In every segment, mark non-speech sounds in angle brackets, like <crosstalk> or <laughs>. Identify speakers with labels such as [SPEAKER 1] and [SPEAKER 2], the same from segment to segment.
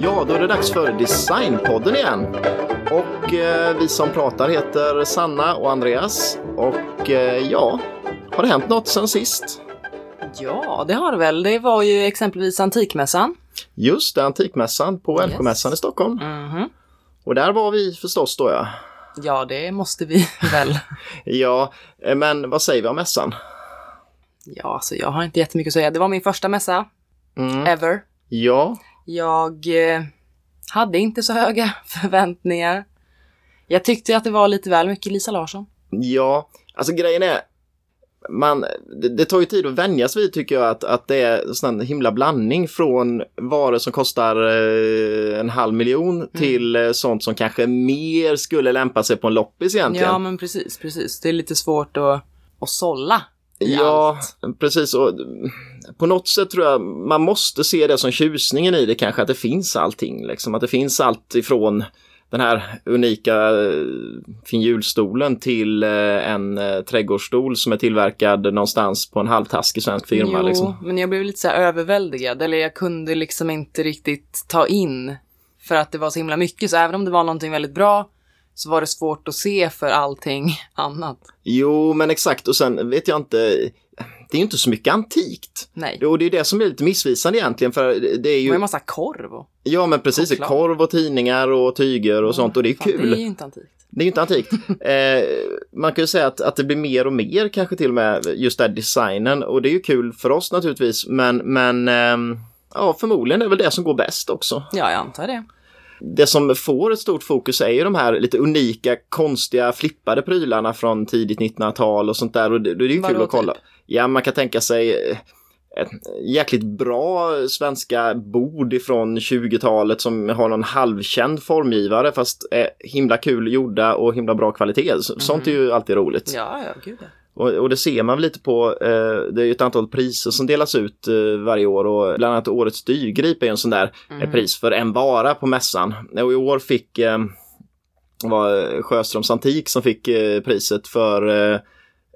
[SPEAKER 1] Ja, då är det dags för Designpodden igen. Och eh, vi som pratar heter Sanna och Andreas. Och eh, ja, har det hänt något sen sist?
[SPEAKER 2] Ja, det har det väl. Det var ju exempelvis Antikmässan.
[SPEAKER 1] Just det, Antikmässan på
[SPEAKER 2] Yes.
[SPEAKER 1] Älvsjömässan i Stockholm.
[SPEAKER 2] Mhm.
[SPEAKER 1] Och där var vi förstås då ja.
[SPEAKER 2] Ja, det måste vi <laughs> väl.
[SPEAKER 1] Ja, eh, men vad säger vi om mässan?
[SPEAKER 2] Ja, alltså jag har inte jättemycket att säga. Det var min första mässa
[SPEAKER 1] Mm.
[SPEAKER 2] ever.
[SPEAKER 1] Ja,
[SPEAKER 2] Jag eh, hade inte så höga <laughs> förväntningar. Jag tyckte att det var lite väl mycket Lisa Larsson.
[SPEAKER 1] ja, alltså grejen är man, det, det tar ju tid att vänjas vid tycker jag att, att det är sån himla blandning från varor som kostar eh, en halv miljon till eh, sånt som kanske mer skulle lämpa sig på en loppis egentligen.
[SPEAKER 2] Ja, men precis, precis. Det är lite svårt att, att sålla.
[SPEAKER 1] Ja,
[SPEAKER 2] allt.
[SPEAKER 1] precis. Och mm, på något sätt tror jag man måste se det som tjusningen i det kanske, att det finns allting. Liksom. Att det finns allt ifrån den här unika eh, finjulstolen till eh, en eh, trädgårdsstol som är tillverkad någonstans på en halvtaskig svensk firma.
[SPEAKER 2] Jo,
[SPEAKER 1] Liksom.
[SPEAKER 2] men jag blev lite så här överväldigad. Eller jag kunde liksom inte riktigt ta in. För att det var så himla mycket. Så även om det var någonting väldigt bra så var det svårt att se för allting annat.
[SPEAKER 1] Jo, men exakt. Och sen vet jag inte, det är ju inte så mycket antikt.
[SPEAKER 2] Nej.
[SPEAKER 1] Och det är det som är lite missvisande egentligen, för det är ju...
[SPEAKER 2] ju massa korv och...
[SPEAKER 1] Ja, men precis.
[SPEAKER 2] choklad.
[SPEAKER 1] Korv och tidningar och tyger och sånt och det är
[SPEAKER 2] Fan,
[SPEAKER 1] kul.
[SPEAKER 2] Det är ju inte antikt.
[SPEAKER 1] Det är ju inte antikt. <laughs> Eh, man kan ju säga att, att det blir mer och mer kanske till och med just den designen och det är ju kul för oss naturligtvis men, men ehm, ja, förmodligen är det väl det som går bäst också.
[SPEAKER 2] Ja, jag antar det.
[SPEAKER 1] Det som får ett stort fokus är ju de här lite unika, konstiga, flippade prylarna från tidigt 1900-tal och sånt där och det, det är ju kul
[SPEAKER 2] Vadå
[SPEAKER 1] att kolla.
[SPEAKER 2] typ?
[SPEAKER 1] Ja, man kan tänka sig eh, ett jäkligt bra svenska bord ifrån 20-talet som har någon halvkänd formgivare fast är himla kul gjorda och himla bra kvalitet. Så- Sånt är ju alltid roligt.
[SPEAKER 2] Ja, ja, gud ja.
[SPEAKER 1] Och, och det ser man väl lite på, eh, det är ju ett antal priser som delas ut eh, varje år och bland annat Årets dyrgrip är en sån där eh, pris för en vara på mässan. Och i år fick eh, var Sjöströms Antik som fick eh, priset för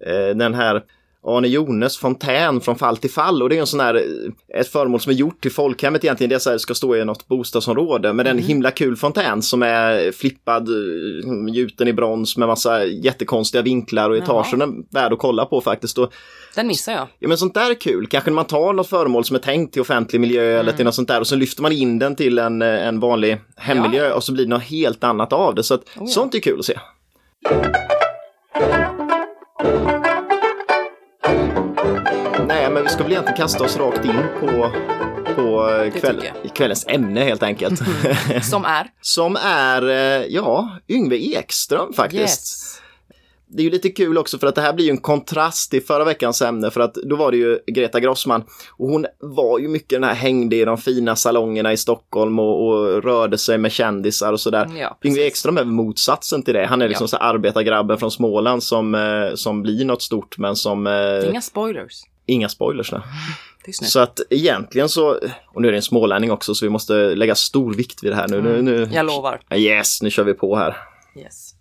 [SPEAKER 1] eh, den här Arne Jones fontän från fall till fall och det är en sån här, eh, ett föremål som är gjort till folkhemmet egentligen. Det är så här, ska stå i något bostadsområde med en himla kul fontän som är flippad, eh, gjuten i brons med massa jättekonstiga vinklar och etagen är värd att kolla på faktiskt. Och,
[SPEAKER 2] Den missar jag.
[SPEAKER 1] ja men sånt där är kul, kanske när man tar något föremål som är tänkt till offentlig miljö eller till något sånt där och så lyfter man in den till en, eh, en vanlig hemmiljö och så blir det något helt annat av det. Så att,
[SPEAKER 2] ja.
[SPEAKER 1] sånt är kul att se. Nej, men vi ska väl egentligen kasta oss rakt in på, på eh, kväll, kvällens ämne helt enkelt.
[SPEAKER 2] Som är. <laughs>
[SPEAKER 1] Som är, eh, ja, Yngve Ekström faktiskt.
[SPEAKER 2] Yes.
[SPEAKER 1] Det är ju lite kul också för att det här blir ju en kontrast till förra veckans ämne för att då var det ju Greta Grossman och hon var ju mycket den här hängde i de fina salongerna i Stockholm och, och rörde sig med kändisar och sådär.
[SPEAKER 2] Ja.
[SPEAKER 1] Yngve Ekström är motsatsen till det. Han är liksom
[SPEAKER 2] Ja.
[SPEAKER 1] så arbetargrabben från Småland som, eh, som blir något stort men som... Eh,
[SPEAKER 2] Inga spoilers.
[SPEAKER 1] Inga spoilers.
[SPEAKER 2] Nu.
[SPEAKER 1] Så att egentligen så, och nu är det en smålänning också så vi måste lägga stor vikt vid det här nu. nu, nu
[SPEAKER 2] Jag lovar.
[SPEAKER 1] Yes, nu kör vi på här.
[SPEAKER 2] Yes.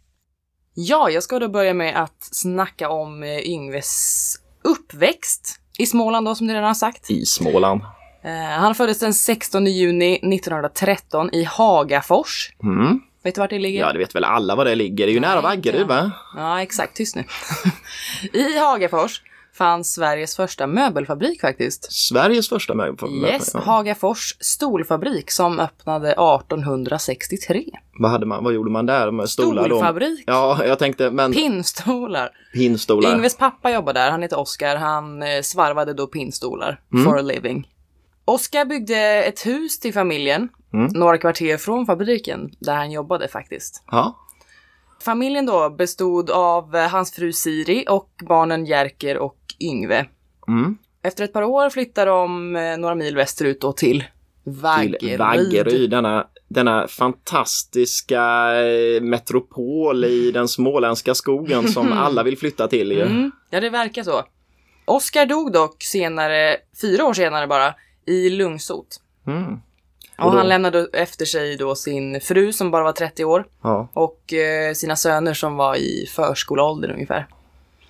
[SPEAKER 2] Ja, jag ska då börja med att snacka om eh, Yngves uppväxt i Småland då, som du redan har sagt.
[SPEAKER 1] I Småland.
[SPEAKER 2] Eh, han föddes den 16 juni 1913 i Hagafors.
[SPEAKER 1] Mm.
[SPEAKER 2] Vet du vart det ligger?
[SPEAKER 1] Ja, det vet väl alla var det ligger. Det är ju
[SPEAKER 2] Nej,
[SPEAKER 1] nära Vaggeryd va?
[SPEAKER 2] Ja, exakt. Tyst nu. <laughs> I Hagafors fanns Sveriges första möbelfabrik faktiskt.
[SPEAKER 1] Sveriges första möbel.
[SPEAKER 2] Yes,
[SPEAKER 1] ja.
[SPEAKER 2] Hagafors stolfabrik som öppnade 1863.
[SPEAKER 1] Vad, hade man, vad gjorde man där med stolar då?
[SPEAKER 2] Stolfabrik.
[SPEAKER 1] Ja, jag tänkte, men
[SPEAKER 2] Pinnstolar.
[SPEAKER 1] pinnstolar.
[SPEAKER 2] Yngves pappa jobbade där, han heter Oskar. Han eh, svarvade då pinnstolar
[SPEAKER 1] Mm.
[SPEAKER 2] for a living. Oskar byggde ett hus till familjen,
[SPEAKER 1] Mm.
[SPEAKER 2] några kvarter från fabriken, där han jobbade faktiskt.
[SPEAKER 1] Ja.
[SPEAKER 2] Familjen då bestod av eh, hans fru Siri och barnen Jerker och Yngve.
[SPEAKER 1] Mm.
[SPEAKER 2] Efter ett par år flyttade de eh, några mil västerut då till Vaggeryd.
[SPEAKER 1] Till Vaggeryd, denna, denna fantastiska eh, metropol i den småländska skogen som <laughs> alla vill flytta till. Ju.
[SPEAKER 2] Mm, ja, det verkar så. Oskar dog dock senare, fyra år senare bara, i lungsot.
[SPEAKER 1] Mm.
[SPEAKER 2] Och
[SPEAKER 1] då-
[SPEAKER 2] han lämnade efter sig då sin fru som bara var 30 år
[SPEAKER 1] Ja,
[SPEAKER 2] och eh, sina söner som var i förskoleåldern ungefär.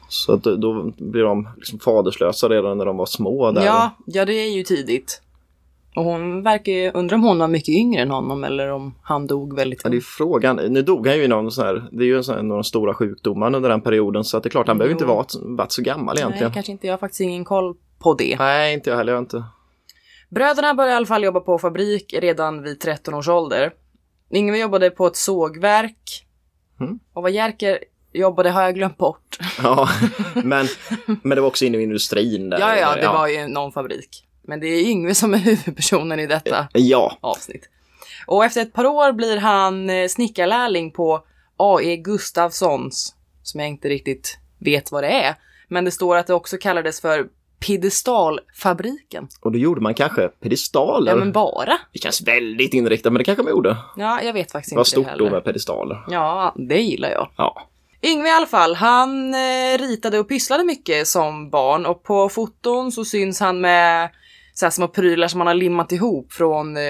[SPEAKER 1] så att då blir de liksom faderslösa redan när de var små. Där.
[SPEAKER 2] Ja, ja, det är ju tidigt. Och hon verkar ju, undrar om hon var mycket yngre än honom eller om han dog väldigt
[SPEAKER 1] Ja, det är frågan. Nu dog han ju i någon sån här, det är ju en sån här, stora sjukdomar under den perioden så att det är klart han behöver
[SPEAKER 2] Jo.
[SPEAKER 1] inte vara varit så gammal egentligen.
[SPEAKER 2] Nej, kanske inte. Jag har faktiskt ingen koll på det.
[SPEAKER 1] Nej, inte jag heller. Jag inte.
[SPEAKER 2] Bröderna började i alla fall jobba på fabrik redan vid 13 års ålder. Yngve jobbade på ett sågverk.
[SPEAKER 1] Mm.
[SPEAKER 2] Och vad Jerker jobbade har jag glömt bort. <laughs>
[SPEAKER 1] Ja, men, men det var också inne i industrin. Där,
[SPEAKER 2] Ja, ja, det var ju någon fabrik. Men det är Yngve som är <laughs> huvudpersonen i detta
[SPEAKER 1] Ja,
[SPEAKER 2] avsnitt. Och efter ett par år blir han eh, snickarlärling på A.E. Gustafssons, som jag inte riktigt vet vad det är. Men det står att det också kallades för Piedestalfabriken.
[SPEAKER 1] och då gjorde man kanske pedestaler.
[SPEAKER 2] Ja, men bara.
[SPEAKER 1] Det känns väldigt inriktat, men det kanske man gjorde.
[SPEAKER 2] Ja, jag vet faktiskt
[SPEAKER 1] Det var
[SPEAKER 2] inte
[SPEAKER 1] stort
[SPEAKER 2] det
[SPEAKER 1] då
[SPEAKER 2] heller.
[SPEAKER 1] med pedestaler.
[SPEAKER 2] Ja, det gillar jag.
[SPEAKER 1] Ja.
[SPEAKER 2] Yngve i alla fall, han eh, ritade och pysslade mycket som barn och på foton så syns han med så här små prylar som han har limmat ihop från eh,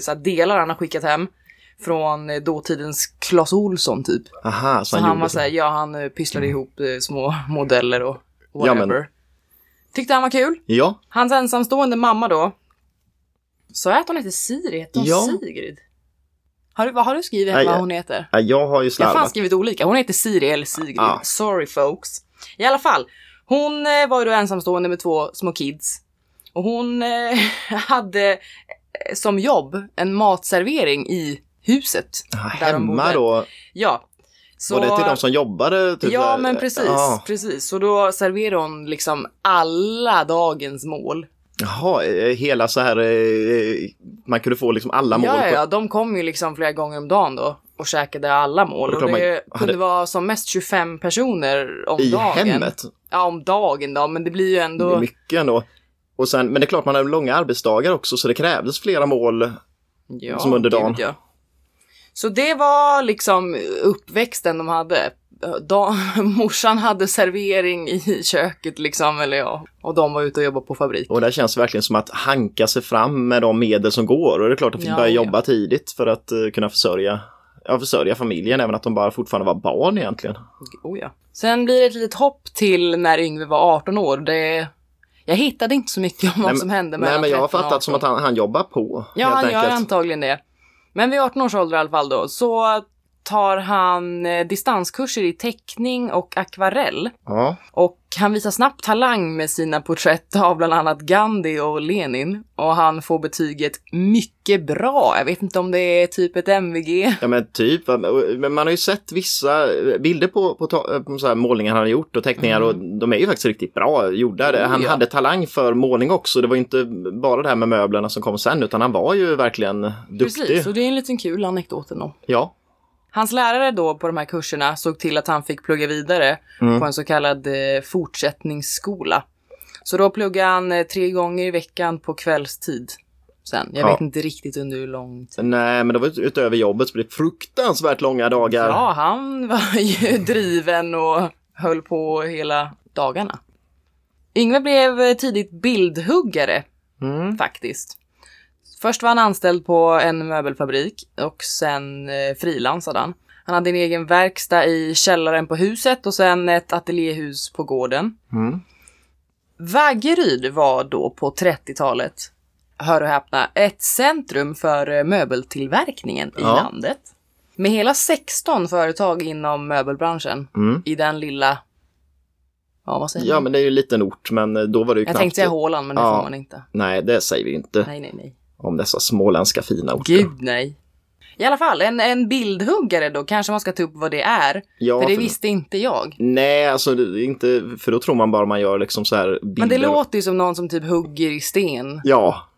[SPEAKER 2] så här delar han har skickat hem från eh, dåtidens Clas Ohlson typ.
[SPEAKER 1] Aha, så,
[SPEAKER 2] Så
[SPEAKER 1] han,
[SPEAKER 2] han, var
[SPEAKER 1] så.
[SPEAKER 2] såhär, ja han pysslade ihop eh, små modeller och
[SPEAKER 1] Ja,
[SPEAKER 2] whatever.
[SPEAKER 1] men-
[SPEAKER 2] Tyckte han var kul.
[SPEAKER 1] Ja,
[SPEAKER 2] Hans ensamstående mamma då. Så att hon heter Siri, heter hon
[SPEAKER 1] Ja.
[SPEAKER 2] Sigrid? Har du, vad har du skrivit
[SPEAKER 1] Nej,
[SPEAKER 2] vad
[SPEAKER 1] jag-
[SPEAKER 2] hon heter?
[SPEAKER 1] Ja, jag har ju
[SPEAKER 2] Jag har fan
[SPEAKER 1] slarvat.
[SPEAKER 2] skrivit olika. Hon heter Siri eller Sigrid.
[SPEAKER 1] Ah.
[SPEAKER 2] Sorry folks. I alla fall. Hon eh, var ju då ensamstående med två små kids. Och hon eh, <laughs> hade eh, som jobb en matservering i huset. De
[SPEAKER 1] Hemma då?
[SPEAKER 2] Ja. Så,
[SPEAKER 1] Var det till de som jobbade? Typ,
[SPEAKER 2] ja
[SPEAKER 1] så-
[SPEAKER 2] men precis,
[SPEAKER 1] Ja.
[SPEAKER 2] precis. Så då serverade hon liksom alla dagens mål.
[SPEAKER 1] Jaha, eh, hela så här, eh, man kunde få liksom alla mål.
[SPEAKER 2] Ja, ja, de kom ju liksom flera gånger om dagen då och käkade alla mål.
[SPEAKER 1] Och
[SPEAKER 2] Och
[SPEAKER 1] det är
[SPEAKER 2] det
[SPEAKER 1] man
[SPEAKER 2] kunde vara som mest 25 personer om
[SPEAKER 1] I
[SPEAKER 2] dagen.
[SPEAKER 1] hemmet.
[SPEAKER 2] Ja, om dagen då, men det blir ju
[SPEAKER 1] Det är
[SPEAKER 2] ändå...
[SPEAKER 1] mycket ändå. Och sen, men det är klart man hade långa arbetsdagar också så det krävdes flera mål.
[SPEAKER 2] Ja,
[SPEAKER 1] som under dagen.
[SPEAKER 2] gud, ja. Så det var liksom uppväxten de hade. Da, <laughs> morsan hade servering i köket liksom, eller ja. Och de var ute och jobbade på fabrik.
[SPEAKER 1] Och det känns verkligen som att hanka sig fram med de medel som går. Och det är klart att de
[SPEAKER 2] Ja,
[SPEAKER 1] börja
[SPEAKER 2] ja.
[SPEAKER 1] jobba tidigt för att eh, kunna försörja, ja, försörja familjen, även att de bara fortfarande var barn egentligen.
[SPEAKER 2] Oh, ja. Sen blir det ett litet hopp till när Yngve var 18 år. Det, jag hittade inte så mycket om vad
[SPEAKER 1] Nej,
[SPEAKER 2] som hände
[SPEAKER 1] Nej,
[SPEAKER 2] mellan
[SPEAKER 1] men jag har
[SPEAKER 2] 13 och
[SPEAKER 1] fattat som
[SPEAKER 2] 18.
[SPEAKER 1] att han, han jobbar på.
[SPEAKER 2] Ja, han gör
[SPEAKER 1] enkelt.
[SPEAKER 2] antagligen det. Men vid 18 års ålder i alla fall då, så tar han eh, distanskurser i teckning och akvarell.
[SPEAKER 1] Ja,
[SPEAKER 2] Och han visar snabbt talang med sina porträtt av bland annat Gandhi och Lenin. Och han får betyget mycket bra. Jag vet inte om det är typ ett MVG.
[SPEAKER 1] ja men typ. Men man har ju sett vissa bilder på, på, ta- på så målningar han har gjort och teckningar och de är ju faktiskt riktigt bra gjorda. Han
[SPEAKER 2] Mm. Ja.
[SPEAKER 1] hade talang för målning också. Det var inte bara det här med möblerna som kom sen utan han var ju verkligen duktig.
[SPEAKER 2] Precis, och det är en liten kul anekdot ändå.
[SPEAKER 1] Ja,
[SPEAKER 2] Hans lärare då på de här kurserna såg till att han fick plugga vidare
[SPEAKER 1] Mm.
[SPEAKER 2] på en så kallad eh, fortsättningsskola. Så då pluggade han eh, tre gånger i veckan på kvällstid. Sen. Jag
[SPEAKER 1] Ja.
[SPEAKER 2] vet inte riktigt under hur lång tid.
[SPEAKER 1] nej men det var ut- utöver jobbet så blev det fruktansvärt långa dagar.
[SPEAKER 2] Ja, han var <laughs> ju driven och höll på hela dagarna. Yngve blev eh, tidigt bildhuggare
[SPEAKER 1] Mm.
[SPEAKER 2] faktiskt. Först var han anställd på en möbelfabrik och sen eh, frilansade han. Han hade en egen verkstad i källaren på huset och sen ett ateljéhus på gården.
[SPEAKER 1] Mm.
[SPEAKER 2] Vaggeryd var då på 30-talet, hör och häpna, ett centrum för eh, möbeltillverkningen i
[SPEAKER 1] Ja.
[SPEAKER 2] landet. Med hela 16 företag inom möbelbranschen
[SPEAKER 1] Mm.
[SPEAKER 2] i den lilla... Ja, vad säger
[SPEAKER 1] Ja,
[SPEAKER 2] man?
[SPEAKER 1] men det är ju en liten ort, men eh, då var det ju
[SPEAKER 2] Jag
[SPEAKER 1] knappt...
[SPEAKER 2] tänkte säga Håland, men det
[SPEAKER 1] Ja.
[SPEAKER 2] får man inte.
[SPEAKER 1] Nej, det säger vi inte
[SPEAKER 2] Nej, nej, nej.
[SPEAKER 1] Om dessa småländska fina orter.
[SPEAKER 2] Gud nej. I alla fall, en, en bildhuggare då, kanske man ska ta upp vad det är.
[SPEAKER 1] Ja,
[SPEAKER 2] för det
[SPEAKER 1] för-
[SPEAKER 2] visste inte jag.
[SPEAKER 1] Nej, alltså är inte, för då tror man bara man gör liksom så här bilder.
[SPEAKER 2] Men det låter ju som någon som typ hugger i sten
[SPEAKER 1] Ja,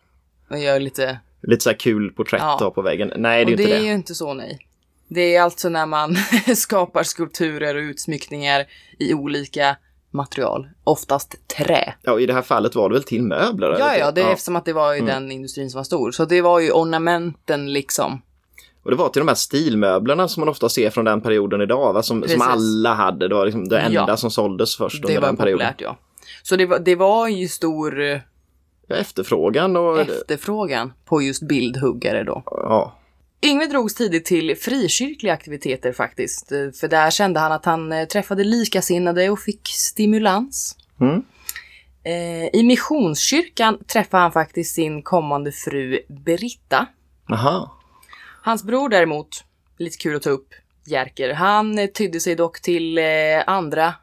[SPEAKER 2] och gör lite...
[SPEAKER 1] lite så här kul porträtt
[SPEAKER 2] Ja.
[SPEAKER 1] på väggen. Nej, det är
[SPEAKER 2] och
[SPEAKER 1] ju inte
[SPEAKER 2] det är
[SPEAKER 1] det.
[SPEAKER 2] ju inte så nej. Det är alltså när man <laughs> skapar skulpturer och utsmyckningar i olika material. Oftast trä.
[SPEAKER 1] Ja, i det här fallet var det väl till möbler?
[SPEAKER 2] Ja, ja, det är
[SPEAKER 1] ja.
[SPEAKER 2] eftersom att det var ju
[SPEAKER 1] Mm.
[SPEAKER 2] den industrin som var stor. Så det var ju ornamenten liksom.
[SPEAKER 1] Och det var till de här stilmöblerna som man ofta ser från den perioden idag, va? Som, som alla hade. Det var liksom det enda
[SPEAKER 2] Ja.
[SPEAKER 1] som såldes först
[SPEAKER 2] Det
[SPEAKER 1] under
[SPEAKER 2] var
[SPEAKER 1] den perioden.
[SPEAKER 2] populärt ja. Så det var, det var ju stor... eh,
[SPEAKER 1] efterfrågan och...
[SPEAKER 2] Efterfrågan på just bildhuggare då.
[SPEAKER 1] Ja.
[SPEAKER 2] Yngve drogs tidigt till frikyrkliga aktiviteter faktiskt. eh, För där kände han att han eh, träffade likasinnade och fick stimulans.
[SPEAKER 1] Mm.
[SPEAKER 2] Eh, I Missionskyrkan träffade han faktiskt sin kommande fru Beritta.
[SPEAKER 1] Aha.
[SPEAKER 2] Hans bror däremot, lite kul att ta upp, Jerker, han tydde sig dock till andra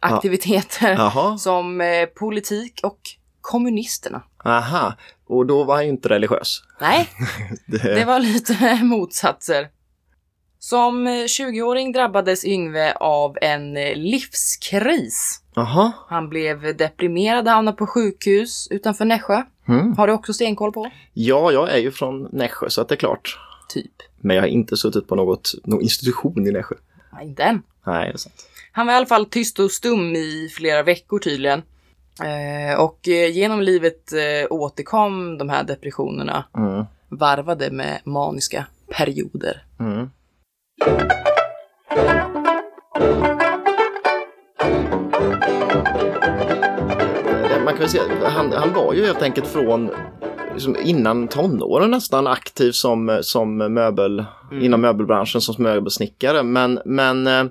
[SPEAKER 2] aktiviteter
[SPEAKER 1] Jaha.
[SPEAKER 2] som politik och kommunisterna.
[SPEAKER 1] Aha. Och då var han ju inte religiös.
[SPEAKER 2] Nej, <laughs>
[SPEAKER 1] Det...
[SPEAKER 2] det var lite <laughs> motsatser. Som eh, 20-åring drabbades Yngve av en eh, livskris.
[SPEAKER 1] Jaha.
[SPEAKER 2] Han blev deprimerad och hamnade på sjukhus utanför Nässjö.
[SPEAKER 1] Mm.
[SPEAKER 2] Har du också stenkoll på?
[SPEAKER 1] Ja, jag är ju från Nässjö så att det är klart.
[SPEAKER 2] Typ.
[SPEAKER 1] Men jag har inte suttit på något, någon institution i Nässjö.
[SPEAKER 2] Nej, inte än.
[SPEAKER 1] Nej, det är sant.
[SPEAKER 2] Han var i alla fall tyst och stum i flera veckor tydligen. Eh, och eh, genom livet eh, återkom de här depressionerna
[SPEAKER 1] Mm.
[SPEAKER 2] varvade med maniska perioder.
[SPEAKER 1] Mm. Man kan väl säga, han, han var ju helt enkelt från liksom innan tonåren nästan aktiv som, som möbel, inom möbelbranschen som möbelsnickare. Men, men eh,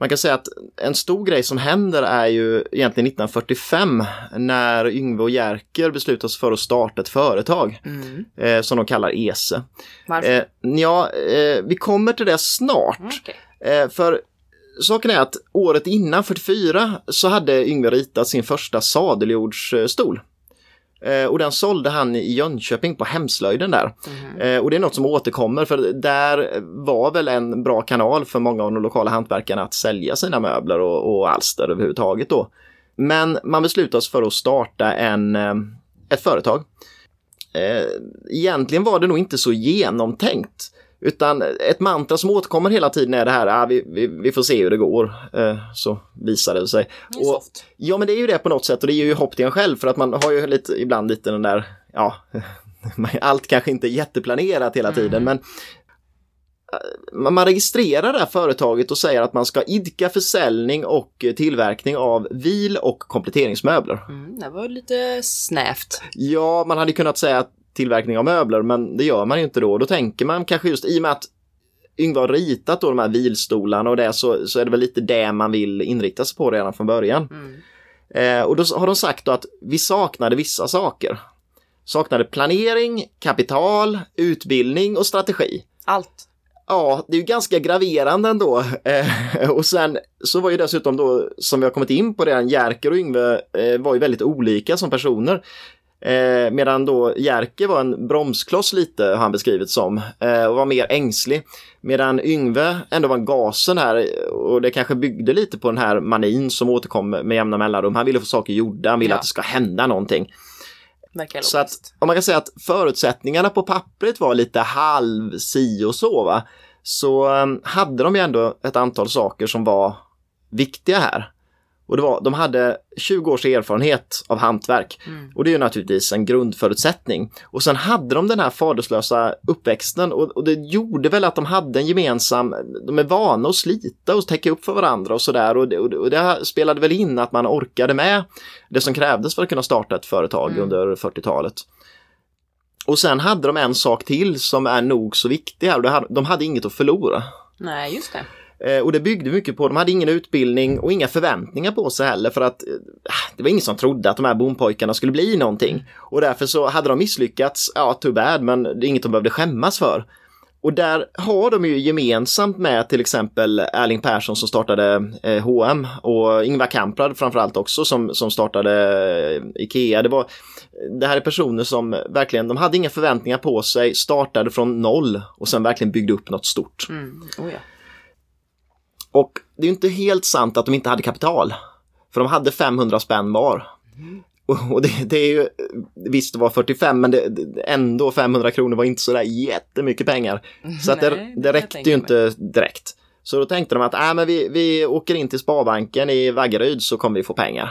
[SPEAKER 1] man kan säga att en stor grej som händer är ju egentligen 1945 när Yngve och Jerker beslutar sig för att starta ett företag
[SPEAKER 2] Mm.
[SPEAKER 1] eh, som de kallar ESE.
[SPEAKER 2] Varför?
[SPEAKER 1] Eh, ja, eh, vi kommer till det snart.
[SPEAKER 2] Mm, okej.
[SPEAKER 1] Eh, för saken är att året innan, 44, så hade Yngve ritat sin första sadeljordsstol. Eh, och den sålde han i Jönköping på Hemslöjden där. Eh, och det är något som återkommer för där var väl en bra kanal för många av de lokala hantverkarna att sälja sina möbler och, och alster överhuvudtaget då. Men man beslutade sig för att starta en, eh, ett företag. Egentligen var det nog inte så genomtänkt. Utan ett mantra som återkommer hela tiden är det här, ah, vi, vi, vi får se hur det går. Eh, så visade det sig.
[SPEAKER 2] Det
[SPEAKER 1] Och, ja men det är ju det på något sätt och det ger ju hopp till en själv för att man har ju lite, ibland lite den där, ja, <laughs> allt kanske inte är jätteplanerat hela tiden men eh, man registrerar det här företaget och säger att man ska idka försäljning och tillverkning av vil och kompletteringsmöbler.
[SPEAKER 2] Mm, det var lite snävt.
[SPEAKER 1] Ja, man hade kunnat säga tillverkning av möbler, men det gör man ju inte då. Då tänker man kanske just i och med att Yngve har ritat då de här vilstolarna och det så, så är det väl lite det man vill inrikta sig på redan från början.
[SPEAKER 2] Mm.
[SPEAKER 1] Eh, och då har de sagt då att vi saknade vissa saker. Saknade planering, kapital, utbildning och strategi.
[SPEAKER 2] Allt.
[SPEAKER 1] Ja, det är ju ganska graverande ändå. Eh, och sen så var ju dessutom då, som vi har kommit in på redan, Jerker och Yngve eh, var ju väldigt olika som personer. Eh, medan då Jerker var en bromskloss lite, har han beskrivit som, eh, och var mer ängslig. Medan Yngve ändå var gasen här och det kanske byggde lite på den här manin som återkom med jämna mellanrum. Han ville få saker gjorda, han ville
[SPEAKER 2] Ja.
[SPEAKER 1] att det ska hända någonting. Så att om man kan säga att förutsättningarna på pappret var lite halv si och så va. Så um, hade de ju ändå ett antal saker som var viktiga här. Och det var, de hade 20 års erfarenhet av hantverk.
[SPEAKER 2] Mm.
[SPEAKER 1] Och det är ju naturligtvis en grundförutsättning. Och sen hade de den här faderslösa uppväxten och, och det gjorde väl att de hade en gemensam, de är vana att slita och täcka upp för varandra och sådär. Och, det- och, och det spelade väl in att man orkade med det som krävdes för att kunna starta ett företag
[SPEAKER 2] Mm.
[SPEAKER 1] under 40-talet. Och sen hade de en sak till som är nog så viktig här. och De hade inget att förlora.
[SPEAKER 2] Nej, just det.
[SPEAKER 1] Eh, och det byggde mycket på, de hade ingen utbildning och inga förväntningar på sig heller för att eh, det var ingen som trodde att de här bompojkarna skulle bli någonting. Och därför så hade de misslyckats, ja too bad, men det är inget de behövde skämmas för. Och där har de ju gemensamt med till exempel Erling Persson som startade eh, H&M och Ingvar Kamprad framförallt också som, som startade eh, Ikea. Det, var, det här är personer som verkligen, de hade inga förväntningar på sig, startade från noll och sen verkligen byggde upp något stort.
[SPEAKER 2] Mm. Oh, ja.
[SPEAKER 1] Och det är ju inte helt sant att de inte hade kapital. För de hade 500 spänn var. Och och det, det är ju, visst det var 45 men det, ändå 500 kronor var inte sådär jättemycket pengar. Så att
[SPEAKER 2] Nej,
[SPEAKER 1] det,
[SPEAKER 2] det
[SPEAKER 1] det räckte ju inte direkt. Så då tänkte de att äh, men vi, vi åker in till Sparbanken i Vaggeryd så kommer vi få pengar.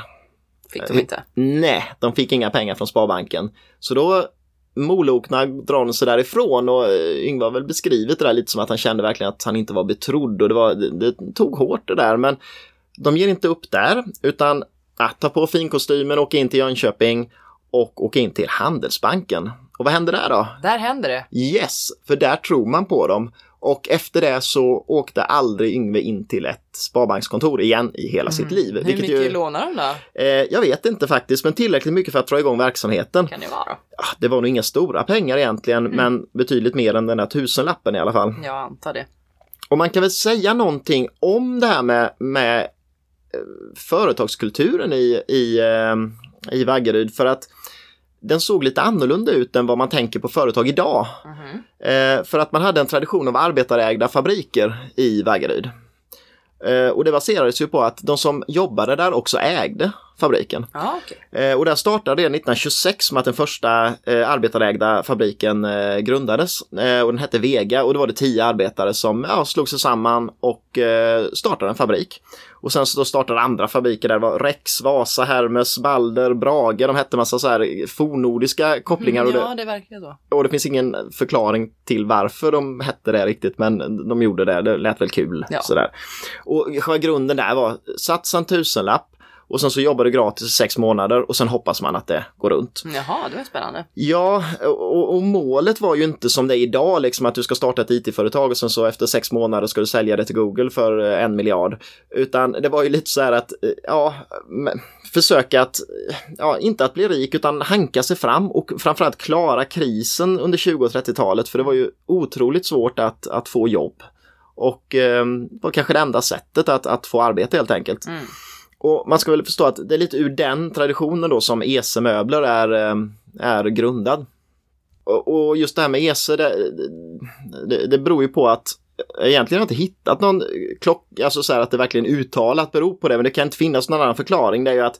[SPEAKER 2] Fick de inte.
[SPEAKER 1] Nej, de fick inga pengar från Sparbanken. Så då molokna drar sig därifrån och eh, Yngve har väl beskrivit det där lite som att han kände verkligen att han inte var betrodd och det, var, det, det tog hårt det där men de ger inte upp där utan att ta på finkostymen, åka in till Jönköping och åka in till Handelsbanken. Och vad hände där då?
[SPEAKER 2] Där händer det.
[SPEAKER 1] Yes, för där tror man på dem. Och efter det så åkte aldrig Yngve in till ett sparbankskontor igen i hela sitt liv.
[SPEAKER 2] Mm. Hur mycket
[SPEAKER 1] ju,
[SPEAKER 2] lånar de då?
[SPEAKER 1] eh, jag vet inte faktiskt, men tillräckligt mycket för att dra igång verksamheten.
[SPEAKER 2] Kan det vara?
[SPEAKER 1] Ja, det var nog inga stora pengar egentligen,
[SPEAKER 2] Mm.
[SPEAKER 1] men betydligt mer än den där tusenlappen i alla fall.
[SPEAKER 2] Jag antar det.
[SPEAKER 1] Och man kan väl säga någonting om det här med, med eh, företagskulturen i, i, eh, i Vaggeryd för att den såg lite annorlunda ut än vad man tänker på företag idag.
[SPEAKER 2] Mhm.
[SPEAKER 1] Eh, för att man hade en tradition av arbetarägda fabriker i Vaggeryd. Eh, och det baserades ju på att de som jobbade där också ägde fabriken.
[SPEAKER 2] Ja, okej.
[SPEAKER 1] Eh, och där startade det 1926 med att den första eh, arbetarägda fabriken eh, grundades. Och den hette Vega och då var det tio arbetare som ja, slog sig samman och startade en fabrik. Och sen så startade andra fabriker där det var Rex, Vasa, Hermes, Balder, Brage. De hette massa så här fornordiska kopplingar. och det,
[SPEAKER 2] Ja, det verkar så.
[SPEAKER 1] och det finns ingen förklaring till varför de hette det riktigt, men de gjorde det. Det lät väl kul.
[SPEAKER 2] Ja.
[SPEAKER 1] Sådär. Och själva grunden där var satsa en tusenlapp och sen så jobbar du gratis i sex månader och sen hoppas man att det går runt.
[SPEAKER 2] Jaha, det var spännande.
[SPEAKER 1] Ja, och, och målet var ju inte som det är idag, liksom att du ska starta ett IT-företag och sen så efter sex månader ska du sälja det till Google för eh, en miljard. Utan det var ju lite så här att, eh, ja, försöka att, eh, ja, inte att bli rik utan hanka sig fram och framförallt klara krisen under 20 och 30-talet för det var ju otroligt svårt att, att få jobb. Och eh, var kanske det enda sättet att, att få arbete helt enkelt.
[SPEAKER 2] Mm.
[SPEAKER 1] Och man ska väl förstå att det är lite ur den traditionen då som ESE möbler är, eh, är grundad. Och, och just det här med ESE, det, det, det beror ju på att jag egentligen har inte hittat någon klock, alltså så här att det verkligen uttalat beror på det, men det kan inte finnas någon annan förklaring. Det är ju att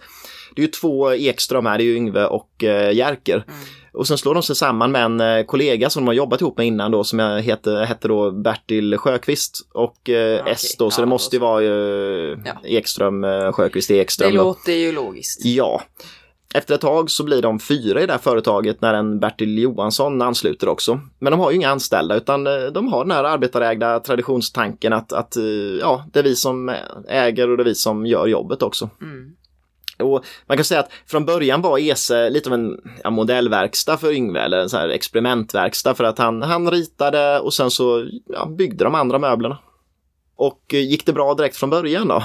[SPEAKER 1] det är ju två Ekström här, det är ju Yngve och eh, Jerker.
[SPEAKER 2] Mm.
[SPEAKER 1] Och sen slår de sig samman med en eh, kollega som de har jobbat ihop med innan då som jag heter, hette då Bertil Sjöqvist och eh, S då, så
[SPEAKER 2] ja,
[SPEAKER 1] det måste ju vara ju
[SPEAKER 2] Ja.
[SPEAKER 1] Ekström, eh, Sjöqvist
[SPEAKER 2] Det
[SPEAKER 1] Ekström. då.
[SPEAKER 2] låter ju logiskt.
[SPEAKER 1] Ja. Efter ett tag så blir de fyra i det här företaget när en Bertil Johansson ansluter också. Men de har ju inga anställda utan eh, de har den här arbetarägda traditionstanken att, att eh, ja, det är vi som äger och det är vi som gör jobbet också.
[SPEAKER 2] Mm.
[SPEAKER 1] Och man kan säga att från början var ESE lite av en ja, modellverkstad för Yngve, eller en så här experimentverkstad för att han, han ritade och sen så ja, byggde de andra möblerna. Och eh, gick det bra direkt från början då?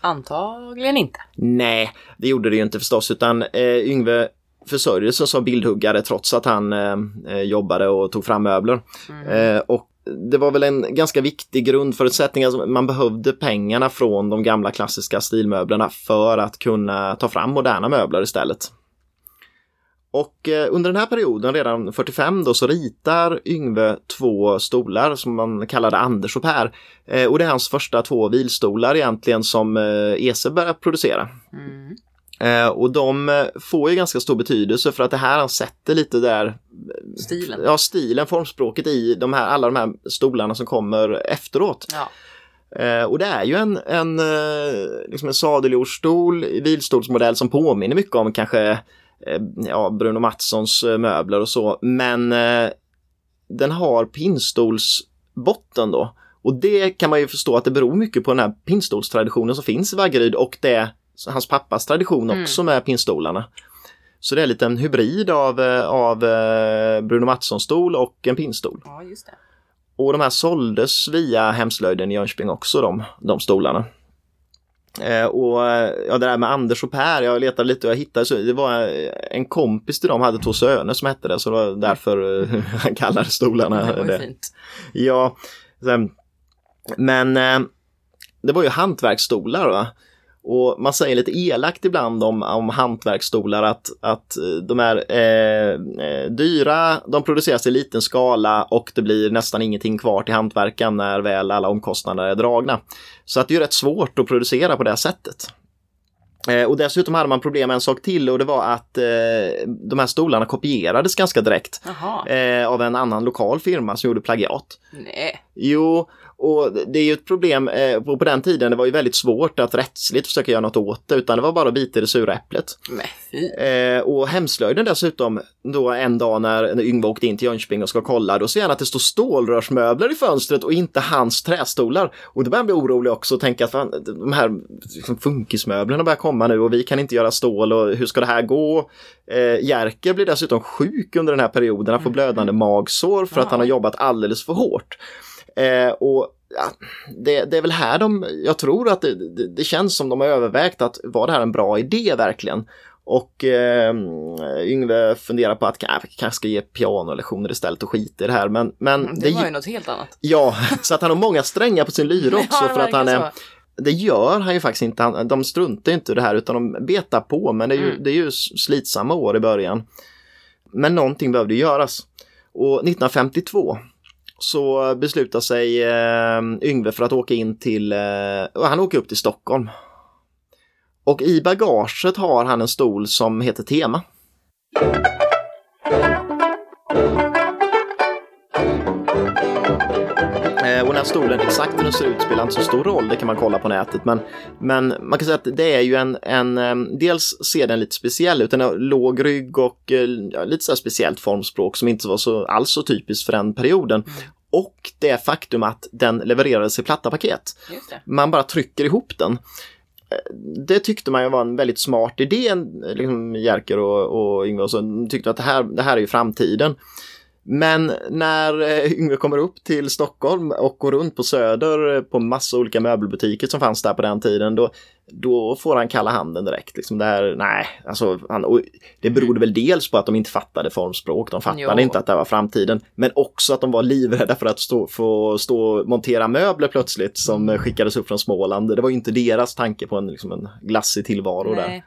[SPEAKER 2] Antagligen inte.
[SPEAKER 1] Nej, det gjorde det ju inte förstås, utan eh, Yngve försörjde sig som bildhuggare trots att han eh, eh, jobbade och tog fram möbler.
[SPEAKER 2] Mm.
[SPEAKER 1] Eh, och det var väl en ganska viktig grundförutsättning, alltså man behövde pengarna från de gamla klassiska stilmöblerna för att kunna ta fram moderna möbler istället. Och eh, under den här perioden, redan 45 då, så ritar Yngve två stolar som man kallade Anders och Per. Eh, och det är hans första två vilstolar egentligen som eh, ESE börjar producera.
[SPEAKER 2] Mm.
[SPEAKER 1] Eh, och de eh, får ju ganska stor betydelse för att det här han sätter lite där
[SPEAKER 2] Stilen.
[SPEAKER 1] ja, stilen, formspråket i de här, alla de här stolarna som kommer efteråt.
[SPEAKER 2] Ja.
[SPEAKER 1] Eh, och det är ju en, en, eh, liksom en sadeljordsstol, vilstolsmodell som påminner mycket om kanske eh, ja, Bruno Mattssons eh, möbler och så, men den har pinnstolsbotten då. Och det kan man ju förstå att det beror mycket på den här pinnstolstraditionen som finns i Vaggeryd och det hans pappas tradition
[SPEAKER 2] Mm.
[SPEAKER 1] också med pinnstolarna. Så det är lite en hybrid av, eh, av eh, Bruno Mattssons stol och en pinnstol.
[SPEAKER 2] ja, just det.
[SPEAKER 1] Och de här såldes via Hemslöjden i Jönköping också, de, de stolarna. Eh, och eh, ja, det där med Anders och Per, jag letade lite och jag hittade, så det var en kompis till dem, hade två söner som hette det, så det var därför <laughs> han kallade stolarna
[SPEAKER 2] Det var
[SPEAKER 1] det.
[SPEAKER 2] fint.
[SPEAKER 1] Ja, sen, men eh, det var ju hantverksstolar va? Och man säger lite elakt ibland om, om hantverksstolar att, att eh, de är eh, eh, dyra, de produceras i liten skala och det blir nästan ingenting kvar till hantverkan när väl alla omkostnader är dragna. Så att det är rätt svårt att producera på det sättet. Eh, och dessutom hade man problem med en sak till och det var att eh, de här stolarna kopierades ganska direkt eh, av en annan lokal firma som gjorde plagiat.
[SPEAKER 2] Nej.
[SPEAKER 1] Jo, Och det är ju ett problem, eh, på, den tiden det var ju väldigt svårt att rättsligt försöka göra något åt det, utan det var bara att bita i det sura äpplet. Eh, och hemslöjden dessutom, då en dag när, Yngve åkte in till Jönköping och ska kolla, då ser han att det står stålrörsmöbler i fönstret och inte hans trästolar. Och då börjar han bli orolig också och tänka att fan, de här liksom, funkismöblerna börjar komma nu och vi kan inte göra stål och hur ska det här gå? Eh, Jerker blir dessutom sjuk under den här perioden, han får blödande magsår för att han har jobbat alldeles för hårt. Eh, och ja, det, det är väl här de, jag tror att det, det, det känns som de har övervägt att var det här en bra idé verkligen? Och eh, Yngve funderar på att "Ka- kanske ska ge pianolektioner istället och skita i det här. Men, men
[SPEAKER 2] Mm, Det var ju något helt annat.
[SPEAKER 1] Ja, så att han har många strängar på sin lyra <laughs> också
[SPEAKER 2] Ja,
[SPEAKER 1] för att han är,
[SPEAKER 2] så.
[SPEAKER 1] det gör han ju faktiskt inte. Han, de struntar inte i det här utan de betar på men det är ju,
[SPEAKER 2] Mm.
[SPEAKER 1] det är ju slitsamma år i början. Men någonting behövde göras. Och 1952 så beslutar sig eh, Yngve för att åka in till, eh, han åker upp till Stockholm. Och i bagaget har han en stol som heter Tema. Stolen, exakt hur den ser ut spelar inte så stor roll, det kan man kolla på nätet. Men, men man kan säga att det är ju en, en dels ser den lite speciell ut, den har låg rygg och eh, ja, lite så speciellt formspråk som inte var så alls så typiskt för den perioden. Och det faktum att den levererades i platta paket. Man bara trycker ihop den. Eh, Det tyckte man ju var en väldigt smart idé, liksom Jerker och, och Yngve och så tyckte att det här, det här är ju framtiden. Men när eh, Yngve kommer upp till Stockholm och går runt på Söder eh, på massa olika möbelbutiker som fanns där på den tiden, då, då får han kalla handen direkt. Liksom det här, nej, alltså, han, det berodde väl dels på att de inte fattade formspråk, de fattade
[SPEAKER 2] Jo.
[SPEAKER 1] inte att det var framtiden, men också att de var livrädda för att stå, få stå och montera möbler plötsligt som eh, skickades upp från Småland. Det var ju inte deras tanke på en, liksom en glassig tillvaro där.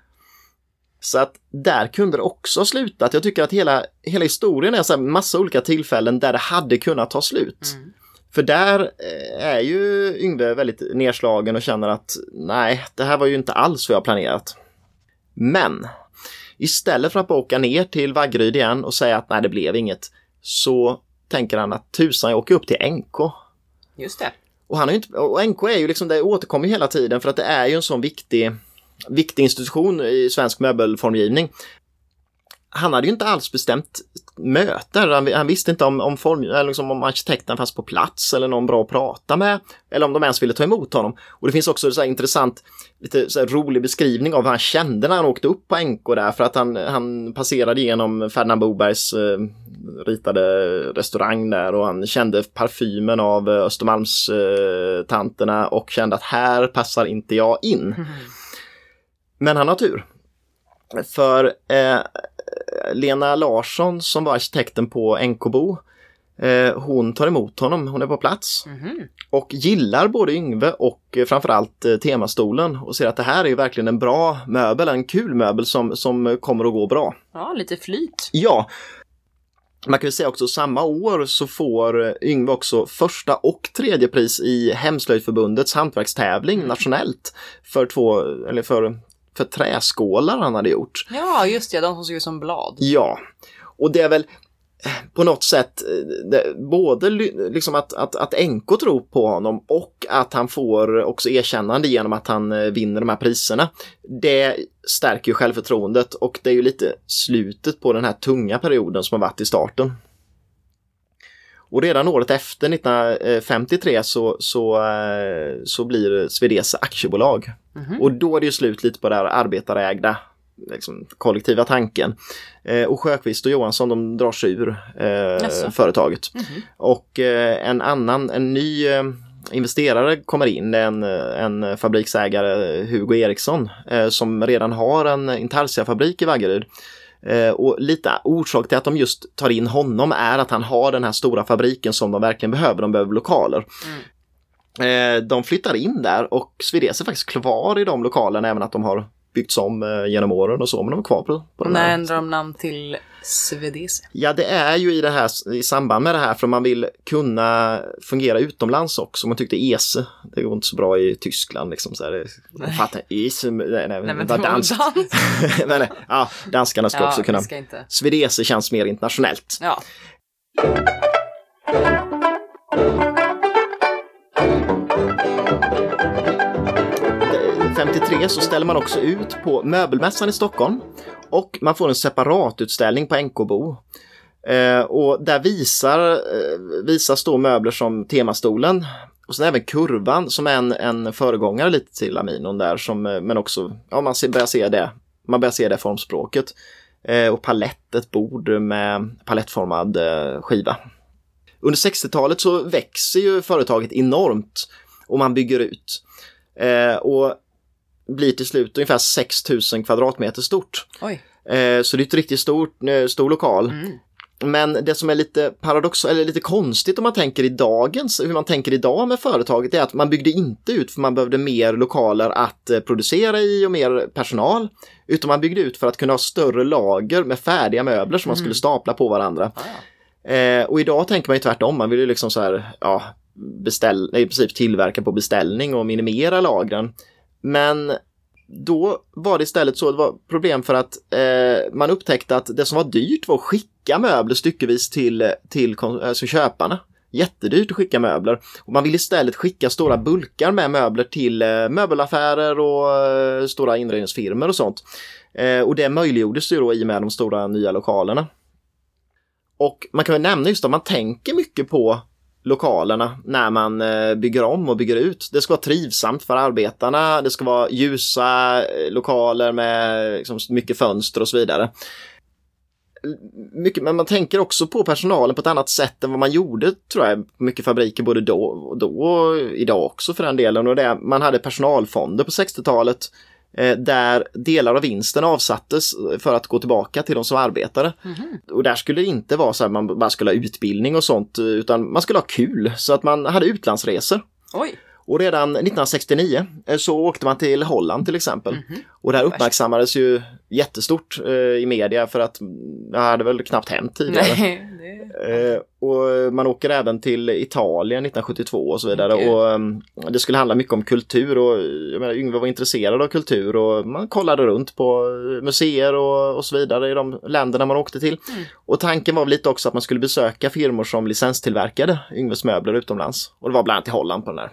[SPEAKER 1] Så att där kunde det också ha slutat. Jag tycker att hela, hela historien är så här massa olika tillfällen där det hade kunnat ta slut.
[SPEAKER 2] Mm.
[SPEAKER 1] För där eh, är ju Yngve väldigt nedslagen och känner att nej, det här var ju inte alls vad jag planerat. Men istället för att bara åka ner till Vaggeryd igen och säga att nej, det blev inget, så tänker han att tusan, jag åker upp till NK.
[SPEAKER 2] Just det.
[SPEAKER 1] Och, han ju inte, och NK är ju liksom, det återkommer hela tiden för att det är ju en sån viktig, viktig institution i svensk möbelformgivning. Han hade ju inte alls bestämt möte. Han, han visste inte om, om, form, eller liksom om arkitekten fanns på plats eller någon bra att prata med. Eller om de ens ville ta emot honom. Och det finns också så här intressant, lite så här rolig beskrivning av hur han kände när han åkte upp på NK där. För att han, han passerade genom Ferdinand Bobergs eh, ritade restaurang där och han kände parfymen av eh, Östermalmstanterna eh, tanterna och kände att här passar inte jag in. Mm. Men han har tur. För eh, Lena Larsson som var arkitekten på NKbo, eh, hon tar emot honom, hon är på plats
[SPEAKER 2] Mhm.
[SPEAKER 1] och gillar både Yngve och eh, framförallt eh, temastolen och ser att det här är ju verkligen en bra möbel, en kul möbel som, som kommer att gå bra.
[SPEAKER 2] Ja, lite flyt.
[SPEAKER 1] Ja, man kan väl säga också samma år så får eh, Yngve också första och tredje pris i Hemslöjdförbundets hantverkstävling nationellt för två, eller för, för träskålar han hade gjort.
[SPEAKER 2] Ja, just det. De som ser ut som blad.
[SPEAKER 1] Ja, och det är väl eh, på något sätt eh, det, både liksom att, att, att NK tror på honom och att han får också erkännande genom att han eh, vinner de här priserna. Det stärker ju självförtroendet och det är ju lite slutet på den här tunga perioden som har varit i starten. Och redan året efter, 1953, så, så, eh, så blir Svedese aktiebolag.
[SPEAKER 2] Mhm.
[SPEAKER 1] Och då är det ju slut lite på det här arbetarägda liksom, kollektiva tanken. Eh, och Sjöqvist och Johansson de drar sig ur eh, företaget.
[SPEAKER 2] Mhm.
[SPEAKER 1] Och eh, en annan, en ny eh, investerare kommer in, en, eh, en fabriksägare, Hugo Eriksson, eh, som redan har en Intarsia-fabrik i Vaggeryd. Eh, och lite orsak till att de just tar in honom är att han har den här stora fabriken som de verkligen behöver, de behöver lokaler. Eh, de flyttar in där och Svedese är faktiskt kvar i de lokalerna även att de har byggts om eh, genom åren och så, men de är kvar på, på den
[SPEAKER 2] När
[SPEAKER 1] här.
[SPEAKER 2] ändrar de namn till Svedese?
[SPEAKER 1] Ja, det är ju i, det här, i samband med det här för man vill kunna fungera utomlands också. Man tyckte ESE, det går inte så bra i Tyskland liksom. Så här, det, jag fattar, ESE, nej, nej,
[SPEAKER 2] Nej, men
[SPEAKER 1] det var
[SPEAKER 2] dans. <laughs>
[SPEAKER 1] men, nej, ja, danskarna ska också
[SPEAKER 2] Ja,
[SPEAKER 1] kunna.
[SPEAKER 2] ska inte.
[SPEAKER 1] Svedese känns mer internationellt.
[SPEAKER 2] Ja.
[SPEAKER 1] 1953 så ställer man också ut på Möbelmässan i Stockholm och man får en separatutställning på NKBO. Eh, och där visar, eh, visas då möbler som temastolen och sen även kurvan som är en, en föregångare lite till Aminon där som, eh, men också, ja man börjar se det, man börjar se det formspråket. Eh, och palett, ett bord med palettformad eh, skiva. Under 60-talet så växer ju företaget enormt och man bygger ut. Eh, och blir till slut ungefär 6000 kvadratmeter stort.
[SPEAKER 2] Oj.
[SPEAKER 1] Eh, så det är ett riktigt stort, eh, stor lokal.
[SPEAKER 2] Mm.
[SPEAKER 1] Men det som är lite paradoxalt, eller lite konstigt om man tänker i dagens, hur man tänker idag med företaget är att man byggde inte ut för man behövde mer lokaler att eh, producera i och mer personal. Utan man byggde ut för att kunna ha större lager med färdiga möbler som man skulle stapla på varandra.
[SPEAKER 2] Ah,
[SPEAKER 1] Eh, och idag tänker man ju tvärtom, man vill ju liksom så här, ja, beställ, i princip tillverka på beställning och minimera lagren. Men då var det istället så, det var problem för att eh, man upptäckte att det som var dyrt var att skicka möbler styckevis till, till eh, alltså köparna. Jättedyrt att skicka möbler. Och man vill istället skicka stora bulkar med möbler till eh, möbelaffärer och eh, stora inredningsfirmor och sånt. Eh, och det möjliggjordes ju då i och med de stora nya lokalerna. Och man kan väl nämna just att man tänker mycket på lokalerna när man eh, bygger om och bygger ut. Det ska vara trivsamt för arbetarna, det ska vara ljusa eh, lokaler med liksom, mycket fönster och så vidare. Mycket, men man tänker också på personalen på ett annat sätt än vad man gjorde tror jag på mycket fabriker både då och då och idag också för den delen. Och det, man hade personalfonder på 60-talet där delar av vinsten avsattes för att gå tillbaka till de som arbetade. Och där skulle det inte vara så att man bara skulle ha utbildning och sånt utan man skulle ha kul så att man hade utlandsresor.
[SPEAKER 2] Oj.
[SPEAKER 1] Och redan 1969 eh, så åkte man till Holland till exempel. Och det här uppmärksammades ju jättestort eh, i media för att mm, det hade väl knappt hänt tidigare.
[SPEAKER 2] Nej, det...
[SPEAKER 1] Eh, och man åker även till Italien 1972 och så vidare.
[SPEAKER 2] Gud.
[SPEAKER 1] Och um, det skulle handla mycket om kultur och jag menar, Yngve var intresserad av kultur och man kollade runt på museer och, och så vidare i de länderna man åkte till.
[SPEAKER 2] Mm.
[SPEAKER 1] Och tanken var lite också att man skulle besöka firmor som licenstillverkade Yngves möbler utomlands. Och det var bland annat i Holland på den här.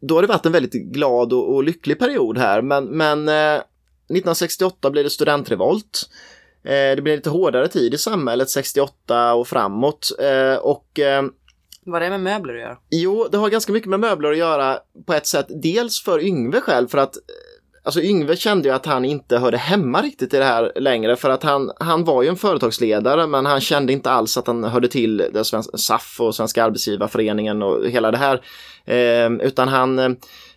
[SPEAKER 1] Då har det varit en väldigt glad och, och lycklig period här men, men eh, 1968 blev det studentrevolt. Eh, det blev lite hårdare tid i samhället 68 och framåt. Eh, och eh,
[SPEAKER 2] Vad är det med möbler att göra?
[SPEAKER 1] jo, det har ganska mycket med möbler att göra på ett sätt. Dels för Yngve själv för att eh, Alltså Yngve kände ju att han inte hörde hemma riktigt i det här längre för att han, han var ju en företagsledare men han kände inte alls att han hörde till det svenska, SAF och Svenska Arbetsgivarföreningen och hela det här. Eh, utan han, eh,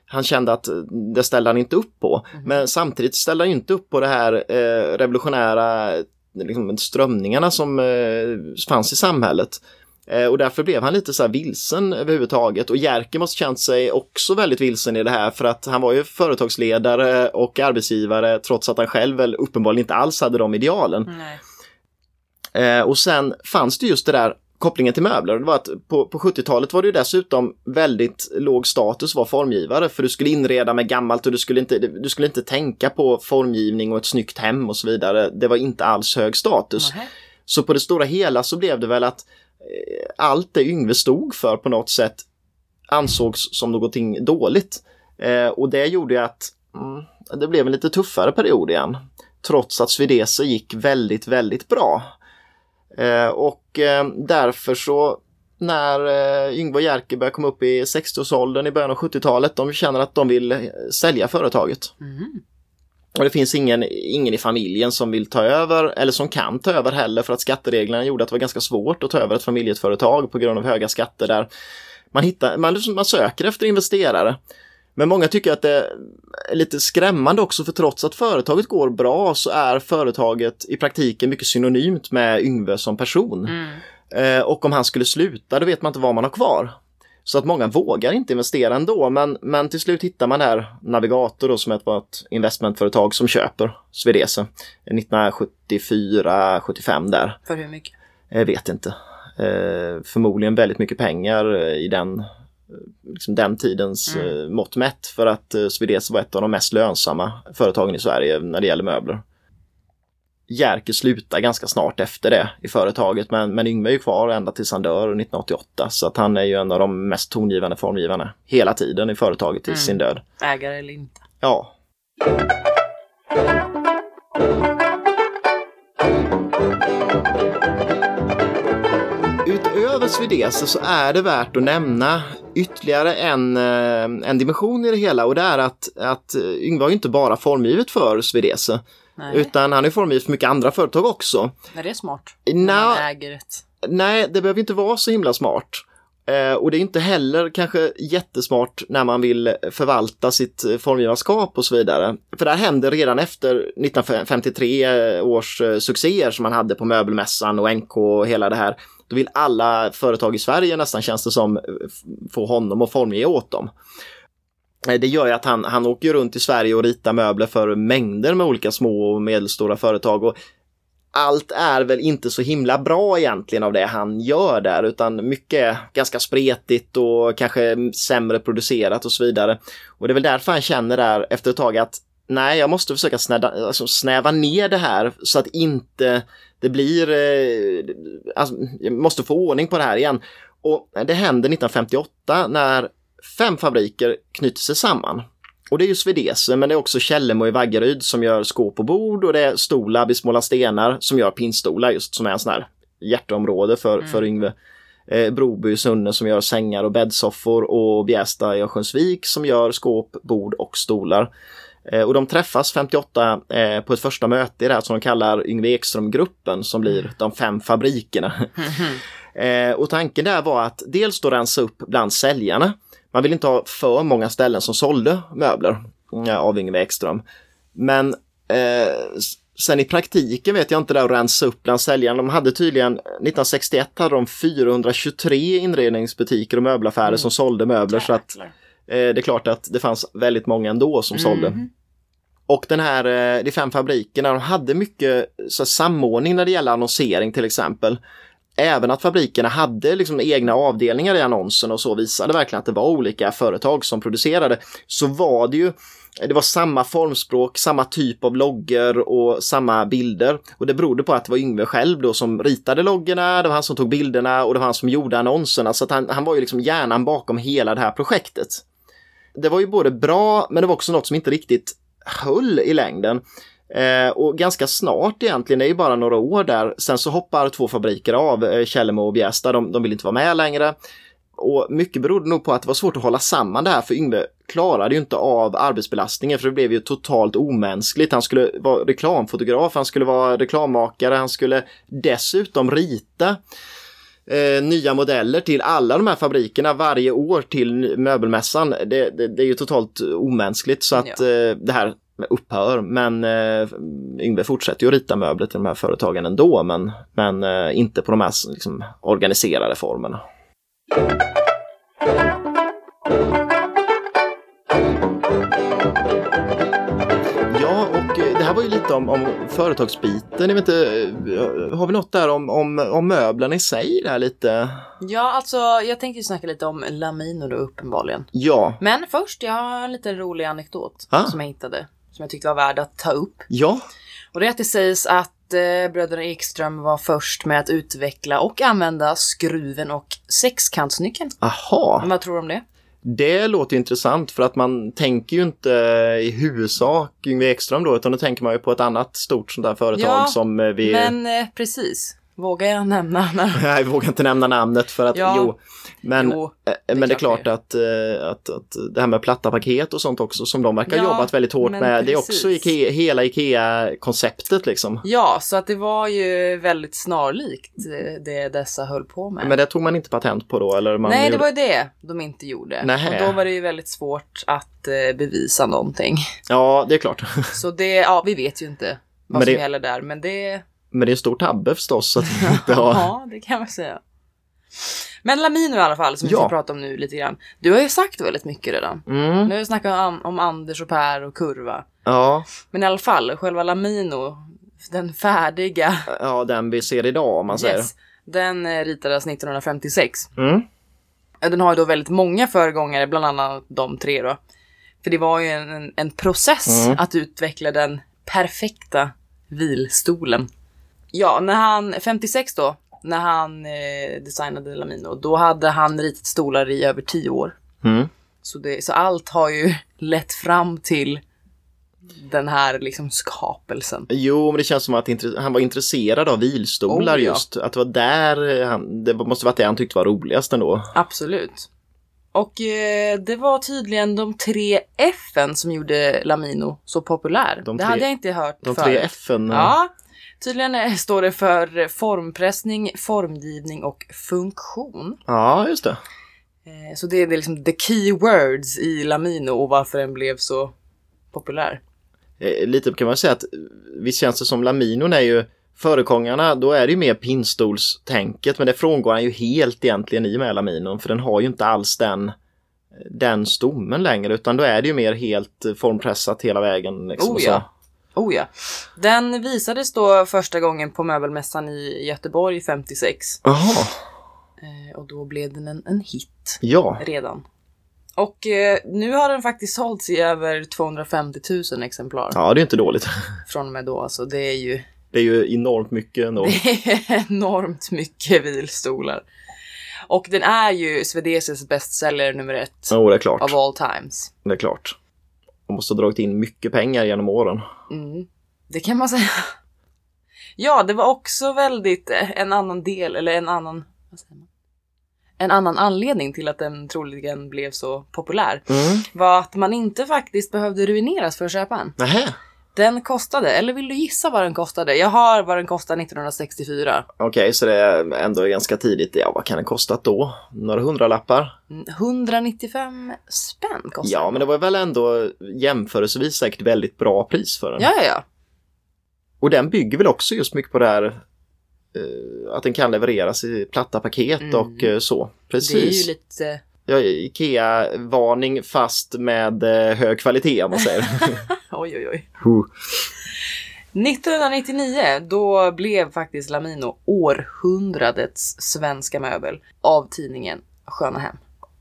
[SPEAKER 1] han kände att det ställde han inte upp på. Men samtidigt ställde han inte upp på det här eh, revolutionära liksom, strömningarna som eh, fanns i samhället. Eh, och därför blev han lite så här vilsen överhuvudtaget. Och Jerker måste känt sig också väldigt vilsen i det här för att han var ju företagsledare och arbetsgivare trots att han själv väl uppenbarligen inte alls hade de idealen. Eh, och sen fanns det just det där kopplingen till möbler. Det var att på, på 70-talet var det ju dessutom väldigt låg status att vara formgivare för du skulle inreda med gammalt och du skulle, inte, du skulle inte tänka på formgivning och ett snyggt hem och så vidare. Det var inte alls hög status.
[SPEAKER 2] Nähä.
[SPEAKER 1] Så på det stora hela så blev det väl att eh, allt det Yngve stod för på något sätt ansågs som någonting dåligt. Eh, och det gjorde ju att mm, det blev en lite tuffare period igen. Trots att Svedese gick väldigt, väldigt bra. Eh, och eh, därför så när eh, Yngve och Jerker börjar komma upp i 60-årsåldern i början av 70-talet, de känner att de vill sälja företaget.
[SPEAKER 2] Mhm.
[SPEAKER 1] Och det finns ingen, ingen i familjen som vill ta över eller som kan ta över heller för att skattereglerna gjorde att det var ganska svårt att ta över ett familjeföretag på grund av höga skatter där. Man, hittar, man, man söker efter investerare. Men många tycker att det är lite skrämmande också för trots att företaget går bra så är företaget i praktiken mycket synonymt med Yngve som person.
[SPEAKER 2] Mm.
[SPEAKER 1] Eh, och om han skulle sluta, då vet man inte vad man har kvar. Så att många vågar inte investera ändå, men, men till slut hittar man här Navigator då, som är ett, var ett investmentföretag som köper Svedese 1974-75 där.
[SPEAKER 2] För hur mycket?
[SPEAKER 1] Jag vet inte. Eh, förmodligen väldigt mycket pengar eh, i den, eh, liksom den tidens
[SPEAKER 2] Mm.
[SPEAKER 1] eh, mått mätt för att eh, Svedese var ett av de mest lönsamma företagen i Sverige när det gäller möbler. Jerker slutar ganska snart efter det i företaget men, men Yngve är ju kvar ända tills han dör 1988 så att han är ju en av de mest tongivande formgivarna hela tiden i företaget till
[SPEAKER 2] Mm.
[SPEAKER 1] sin död.
[SPEAKER 2] Ägare eller inte.
[SPEAKER 1] Ja. Utöver Svedese så är det värt att nämna ytterligare en, eh, en dimension i det hela och det är att, att eh, Yngve har ju inte bara formgivet för Svedese
[SPEAKER 2] Nej,
[SPEAKER 1] utan han är formgivet för mycket andra företag också.
[SPEAKER 2] är det smart?
[SPEAKER 1] Nå. Nej, det behöver inte vara så himla smart. Eh, och det är inte heller kanske jättesmart när man vill förvalta sitt eh, formgivarskap och så vidare. För det här hände redan efter 1953 års succéer som man hade på möbelmässan och NK och hela det här. Då vill alla företag i Sverige nästan känns det som få honom att formge åt dem. Eh, det gör ju att han, han åker runt i Sverige och ritar möbler för mängder med olika små och medelstora företag. Och allt är väl inte så himla bra egentligen av det han gör där utan mycket är ganska spretigt och kanske sämre producerat och så vidare. Och det är väl därför han känner där efter ett tag att nej, jag måste försöka snäda, alltså snäva ner det här så att inte det blir, eh, alltså, jag måste få ordning på det här igen. Och det händer 1958 när fem fabriker knyter sig samman. Och det är ju Svedese, men det är också Källemo i Vaggeryd som gör skåp och bord och det är Stolab i Småla Stenar som gör pinnstolar just som är en sån här hjärteområde för,
[SPEAKER 2] Mm.
[SPEAKER 1] för Yngve. Eh, Broby i Sunne som gör sängar och bäddsoffor och Bjästa i Örnsköldsvik som gör skåp, bord och stolar. Eh, och de träffas 58 eh, på ett första möte i det här som de kallar Yngve Ekström-gruppen som blir de fem fabrikerna. <laughs> Eh, och tanken där var att dels då rensa upp bland säljarna. Man vill inte ha för många ställen som sålde möbler eh, av Yngve Ekström. Men eh, sen i praktiken vet jag inte där att rensa upp bland säljarna. De hade tydligen, 1961 hade de 423 inredningsbutiker och möbelaffärer som sålde möbler. Så att eh, det är klart att det fanns väldigt många ändå som sålde. Och den här, eh, de fem fabrikerna, de hade mycket så, samordning när det gäller annonsering till exempel. Även att fabrikerna hade liksom egna avdelningar i annonsen och så visade verkligen att det var olika företag som producerade. Så var det ju, det var samma formspråk, samma typ av loggor och samma bilder. Och det berodde på att det var Yngve själv då som ritade loggorna, det var han som tog bilderna och det var han som gjorde annonserna. Så att han, han var ju liksom hjärnan bakom hela det här projektet. Det var ju både bra, men det var också något som inte riktigt höll i längden. Eh, och ganska snart egentligen, det är ju bara några år där, sen så hoppar två fabriker av, eh, Källemo och Bjästa, de, de vill inte vara med längre. Och mycket berodde nog på att det var svårt att hålla samman det här för Yngve klarade ju inte av arbetsbelastningen för det blev ju totalt omänskligt. Han skulle vara reklamfotograf, han skulle vara reklammakare, han skulle dessutom rita eh, nya modeller till alla de här fabrikerna varje år till möbelmässan. Det, det, det är ju totalt omänskligt så att
[SPEAKER 2] Ja.
[SPEAKER 1] eh, det här upphör. Men eh, Yngve fortsätter ju att rita möbler till de här företagen ändå men, men eh, inte på de här liksom, organiserade formerna. Här var ju lite om, om företagsbiten. Jag vet inte, eh, har vi något där om, om, om möblerna i sig? Där lite?
[SPEAKER 2] Ja, alltså jag tänkte ju snacka lite om Lamino då uppenbarligen.
[SPEAKER 1] Ja,
[SPEAKER 2] Men först, jag har en liten rolig anekdot
[SPEAKER 1] Ah.
[SPEAKER 2] som jag hittade. Som jag tyckte var värd att ta upp.
[SPEAKER 1] ja,
[SPEAKER 2] Och det är att det sägs att eh, bröderna Ekström var först med att utveckla och använda skruven och sexkantsnyckeln.
[SPEAKER 1] aha.
[SPEAKER 2] Vad tror du om det?
[SPEAKER 1] Det låter intressant för att man tänker ju inte i huvudsak Yngve Ekström då, utan då tänker man ju på ett annat stort sånt där företag
[SPEAKER 2] Ja,
[SPEAKER 1] som eh, vi...
[SPEAKER 2] Men eh, precis, vågar jag nämna? när- <laughs>
[SPEAKER 1] Nej, vi vågar inte nämna namnet för att,
[SPEAKER 2] Ja.
[SPEAKER 1] jo. Men,
[SPEAKER 2] Jo,
[SPEAKER 1] eh, men det är
[SPEAKER 2] klart
[SPEAKER 1] att, eh, att, att det här med platta paket och sånt också som de verkar
[SPEAKER 2] Ja,
[SPEAKER 1] jobbat väldigt hårt med. Det är
[SPEAKER 2] precis.
[SPEAKER 1] också Ikea, hela Ikea-konceptet liksom.
[SPEAKER 2] Ja, så att det var ju väldigt snarlikt eh, det dessa höll på med.
[SPEAKER 1] Men det tog man inte patent på då? Eller man
[SPEAKER 2] Nej, det
[SPEAKER 1] gjorde-
[SPEAKER 2] var ju det de inte gjorde.
[SPEAKER 1] Nähä.
[SPEAKER 2] Och då var det ju väldigt svårt att bevisa någonting.
[SPEAKER 1] Ja, det är klart.
[SPEAKER 2] Så det, ja, vi vet ju inte vad
[SPEAKER 1] Men
[SPEAKER 2] som
[SPEAKER 1] det-
[SPEAKER 2] gäller där, men det...
[SPEAKER 1] Men det är en stor tabbe förstås att vi inte <laughs> har...
[SPEAKER 2] Ja, det kan man säga. Men Lamino i alla fall, som vi
[SPEAKER 1] Ja.
[SPEAKER 2] ska prata om nu lite grann. Du har ju sagt väldigt mycket redan.
[SPEAKER 1] Mm,
[SPEAKER 2] Nu har vi snackat om, Anders och Per och Kurva.
[SPEAKER 1] ja,
[SPEAKER 2] Men i alla fall, själva Lamino, den färdiga,
[SPEAKER 1] ja, den vi ser idag om man säger.
[SPEAKER 2] yes, den eh, ritades 1956.
[SPEAKER 1] Mm.
[SPEAKER 2] Den har ju då väldigt många föregångare, bland annat de tre då. För det var ju en, en, en process
[SPEAKER 1] Mm.
[SPEAKER 2] att utveckla den perfekta vilstolen. Ja, när han, 56 då, när han eh, designade Lamino, då hade han ritat stolar i över 10 år.
[SPEAKER 1] Mm.
[SPEAKER 2] Så, det, så allt har ju <laughs> lett fram till den här liksom skapelsen.
[SPEAKER 1] Jo, men det känns som att han var intresserad av vilstolar
[SPEAKER 2] Oh, ja.
[SPEAKER 1] just. Att det var där han, det måste varit det han tyckte var roligast ändå.
[SPEAKER 2] Absolut. Och eh, det var tydligen de tre F'n som gjorde Lamino så populär.
[SPEAKER 1] De
[SPEAKER 2] det
[SPEAKER 1] tre-
[SPEAKER 2] hade jag inte hört
[SPEAKER 1] De
[SPEAKER 2] förut.
[SPEAKER 1] tre F'n.
[SPEAKER 2] Ja, tydligen står det för formpressning, formgivning och funktion.
[SPEAKER 1] ja, just det.
[SPEAKER 2] Eh, så det är det liksom the key words i Lamino och varför den blev så populär.
[SPEAKER 1] Eh, Lite kan man säga att eh, visst känns det som Laminon är ju Föregångarna, då är det ju mer pinnstolstänket men det frångår han ju helt egentligen i med Laminon för den har ju inte alls den den stommen längre utan då är det ju mer helt formpressat hela vägen. Liksom,
[SPEAKER 2] Oh
[SPEAKER 1] och
[SPEAKER 2] ja. Oh ja. Den visades då första gången på möbelmässan i Göteborg 56.
[SPEAKER 1] Så. Jaha,
[SPEAKER 2] Eh, och då blev den en, en hit
[SPEAKER 1] ja.
[SPEAKER 2] redan. Och eh, nu har den faktiskt sålts i över 250 000 exemplar
[SPEAKER 1] Ja, det är inte dåligt.
[SPEAKER 2] från och med då. Alltså det är ju
[SPEAKER 1] Det är ju enormt mycket ändå. <laughs>
[SPEAKER 2] det är enormt mycket vilstolar. Och den är ju Swedeses bestseller nummer ett
[SPEAKER 1] Jo, det är klart.
[SPEAKER 2] of all times.
[SPEAKER 1] Det är klart. De måste ha dragit in mycket pengar genom åren.
[SPEAKER 2] Mm. Det kan man säga. Ja, det var också väldigt eh, en annan del, eller en annan, vad säger man? En annan anledning till att den troligen blev så populär
[SPEAKER 1] Mm.
[SPEAKER 2] var att man inte faktiskt behövde ruineras för att köpa en.
[SPEAKER 1] Nähä,
[SPEAKER 2] Den kostade, eller vill du gissa vad den kostade? Jag har vad den kostade 1964.
[SPEAKER 1] okej, så det är ändå ganska tidigt. Ja, vad kan det kostat då? Några hundralappar?
[SPEAKER 2] Mm, 195 spänn kostade
[SPEAKER 1] Ja,
[SPEAKER 2] den.
[SPEAKER 1] men det var väl ändå jämförelsevis säkert väldigt bra pris för den.
[SPEAKER 2] Ja, ja, ja.
[SPEAKER 1] Och den bygger väl också just mycket på det här eh, att den kan levereras i platta paket
[SPEAKER 2] Mm.
[SPEAKER 1] och eh, så.
[SPEAKER 2] Det är
[SPEAKER 1] Precis.
[SPEAKER 2] ju lite...
[SPEAKER 1] Ja, Ikea-varning fast med eh, hög kvalitet om man säger. <laughs>
[SPEAKER 2] Oj, oj, oj.
[SPEAKER 1] Huh.
[SPEAKER 2] 1999, då blev faktiskt Lamino århundradets svenska möbel av tidningen Sköna Hem.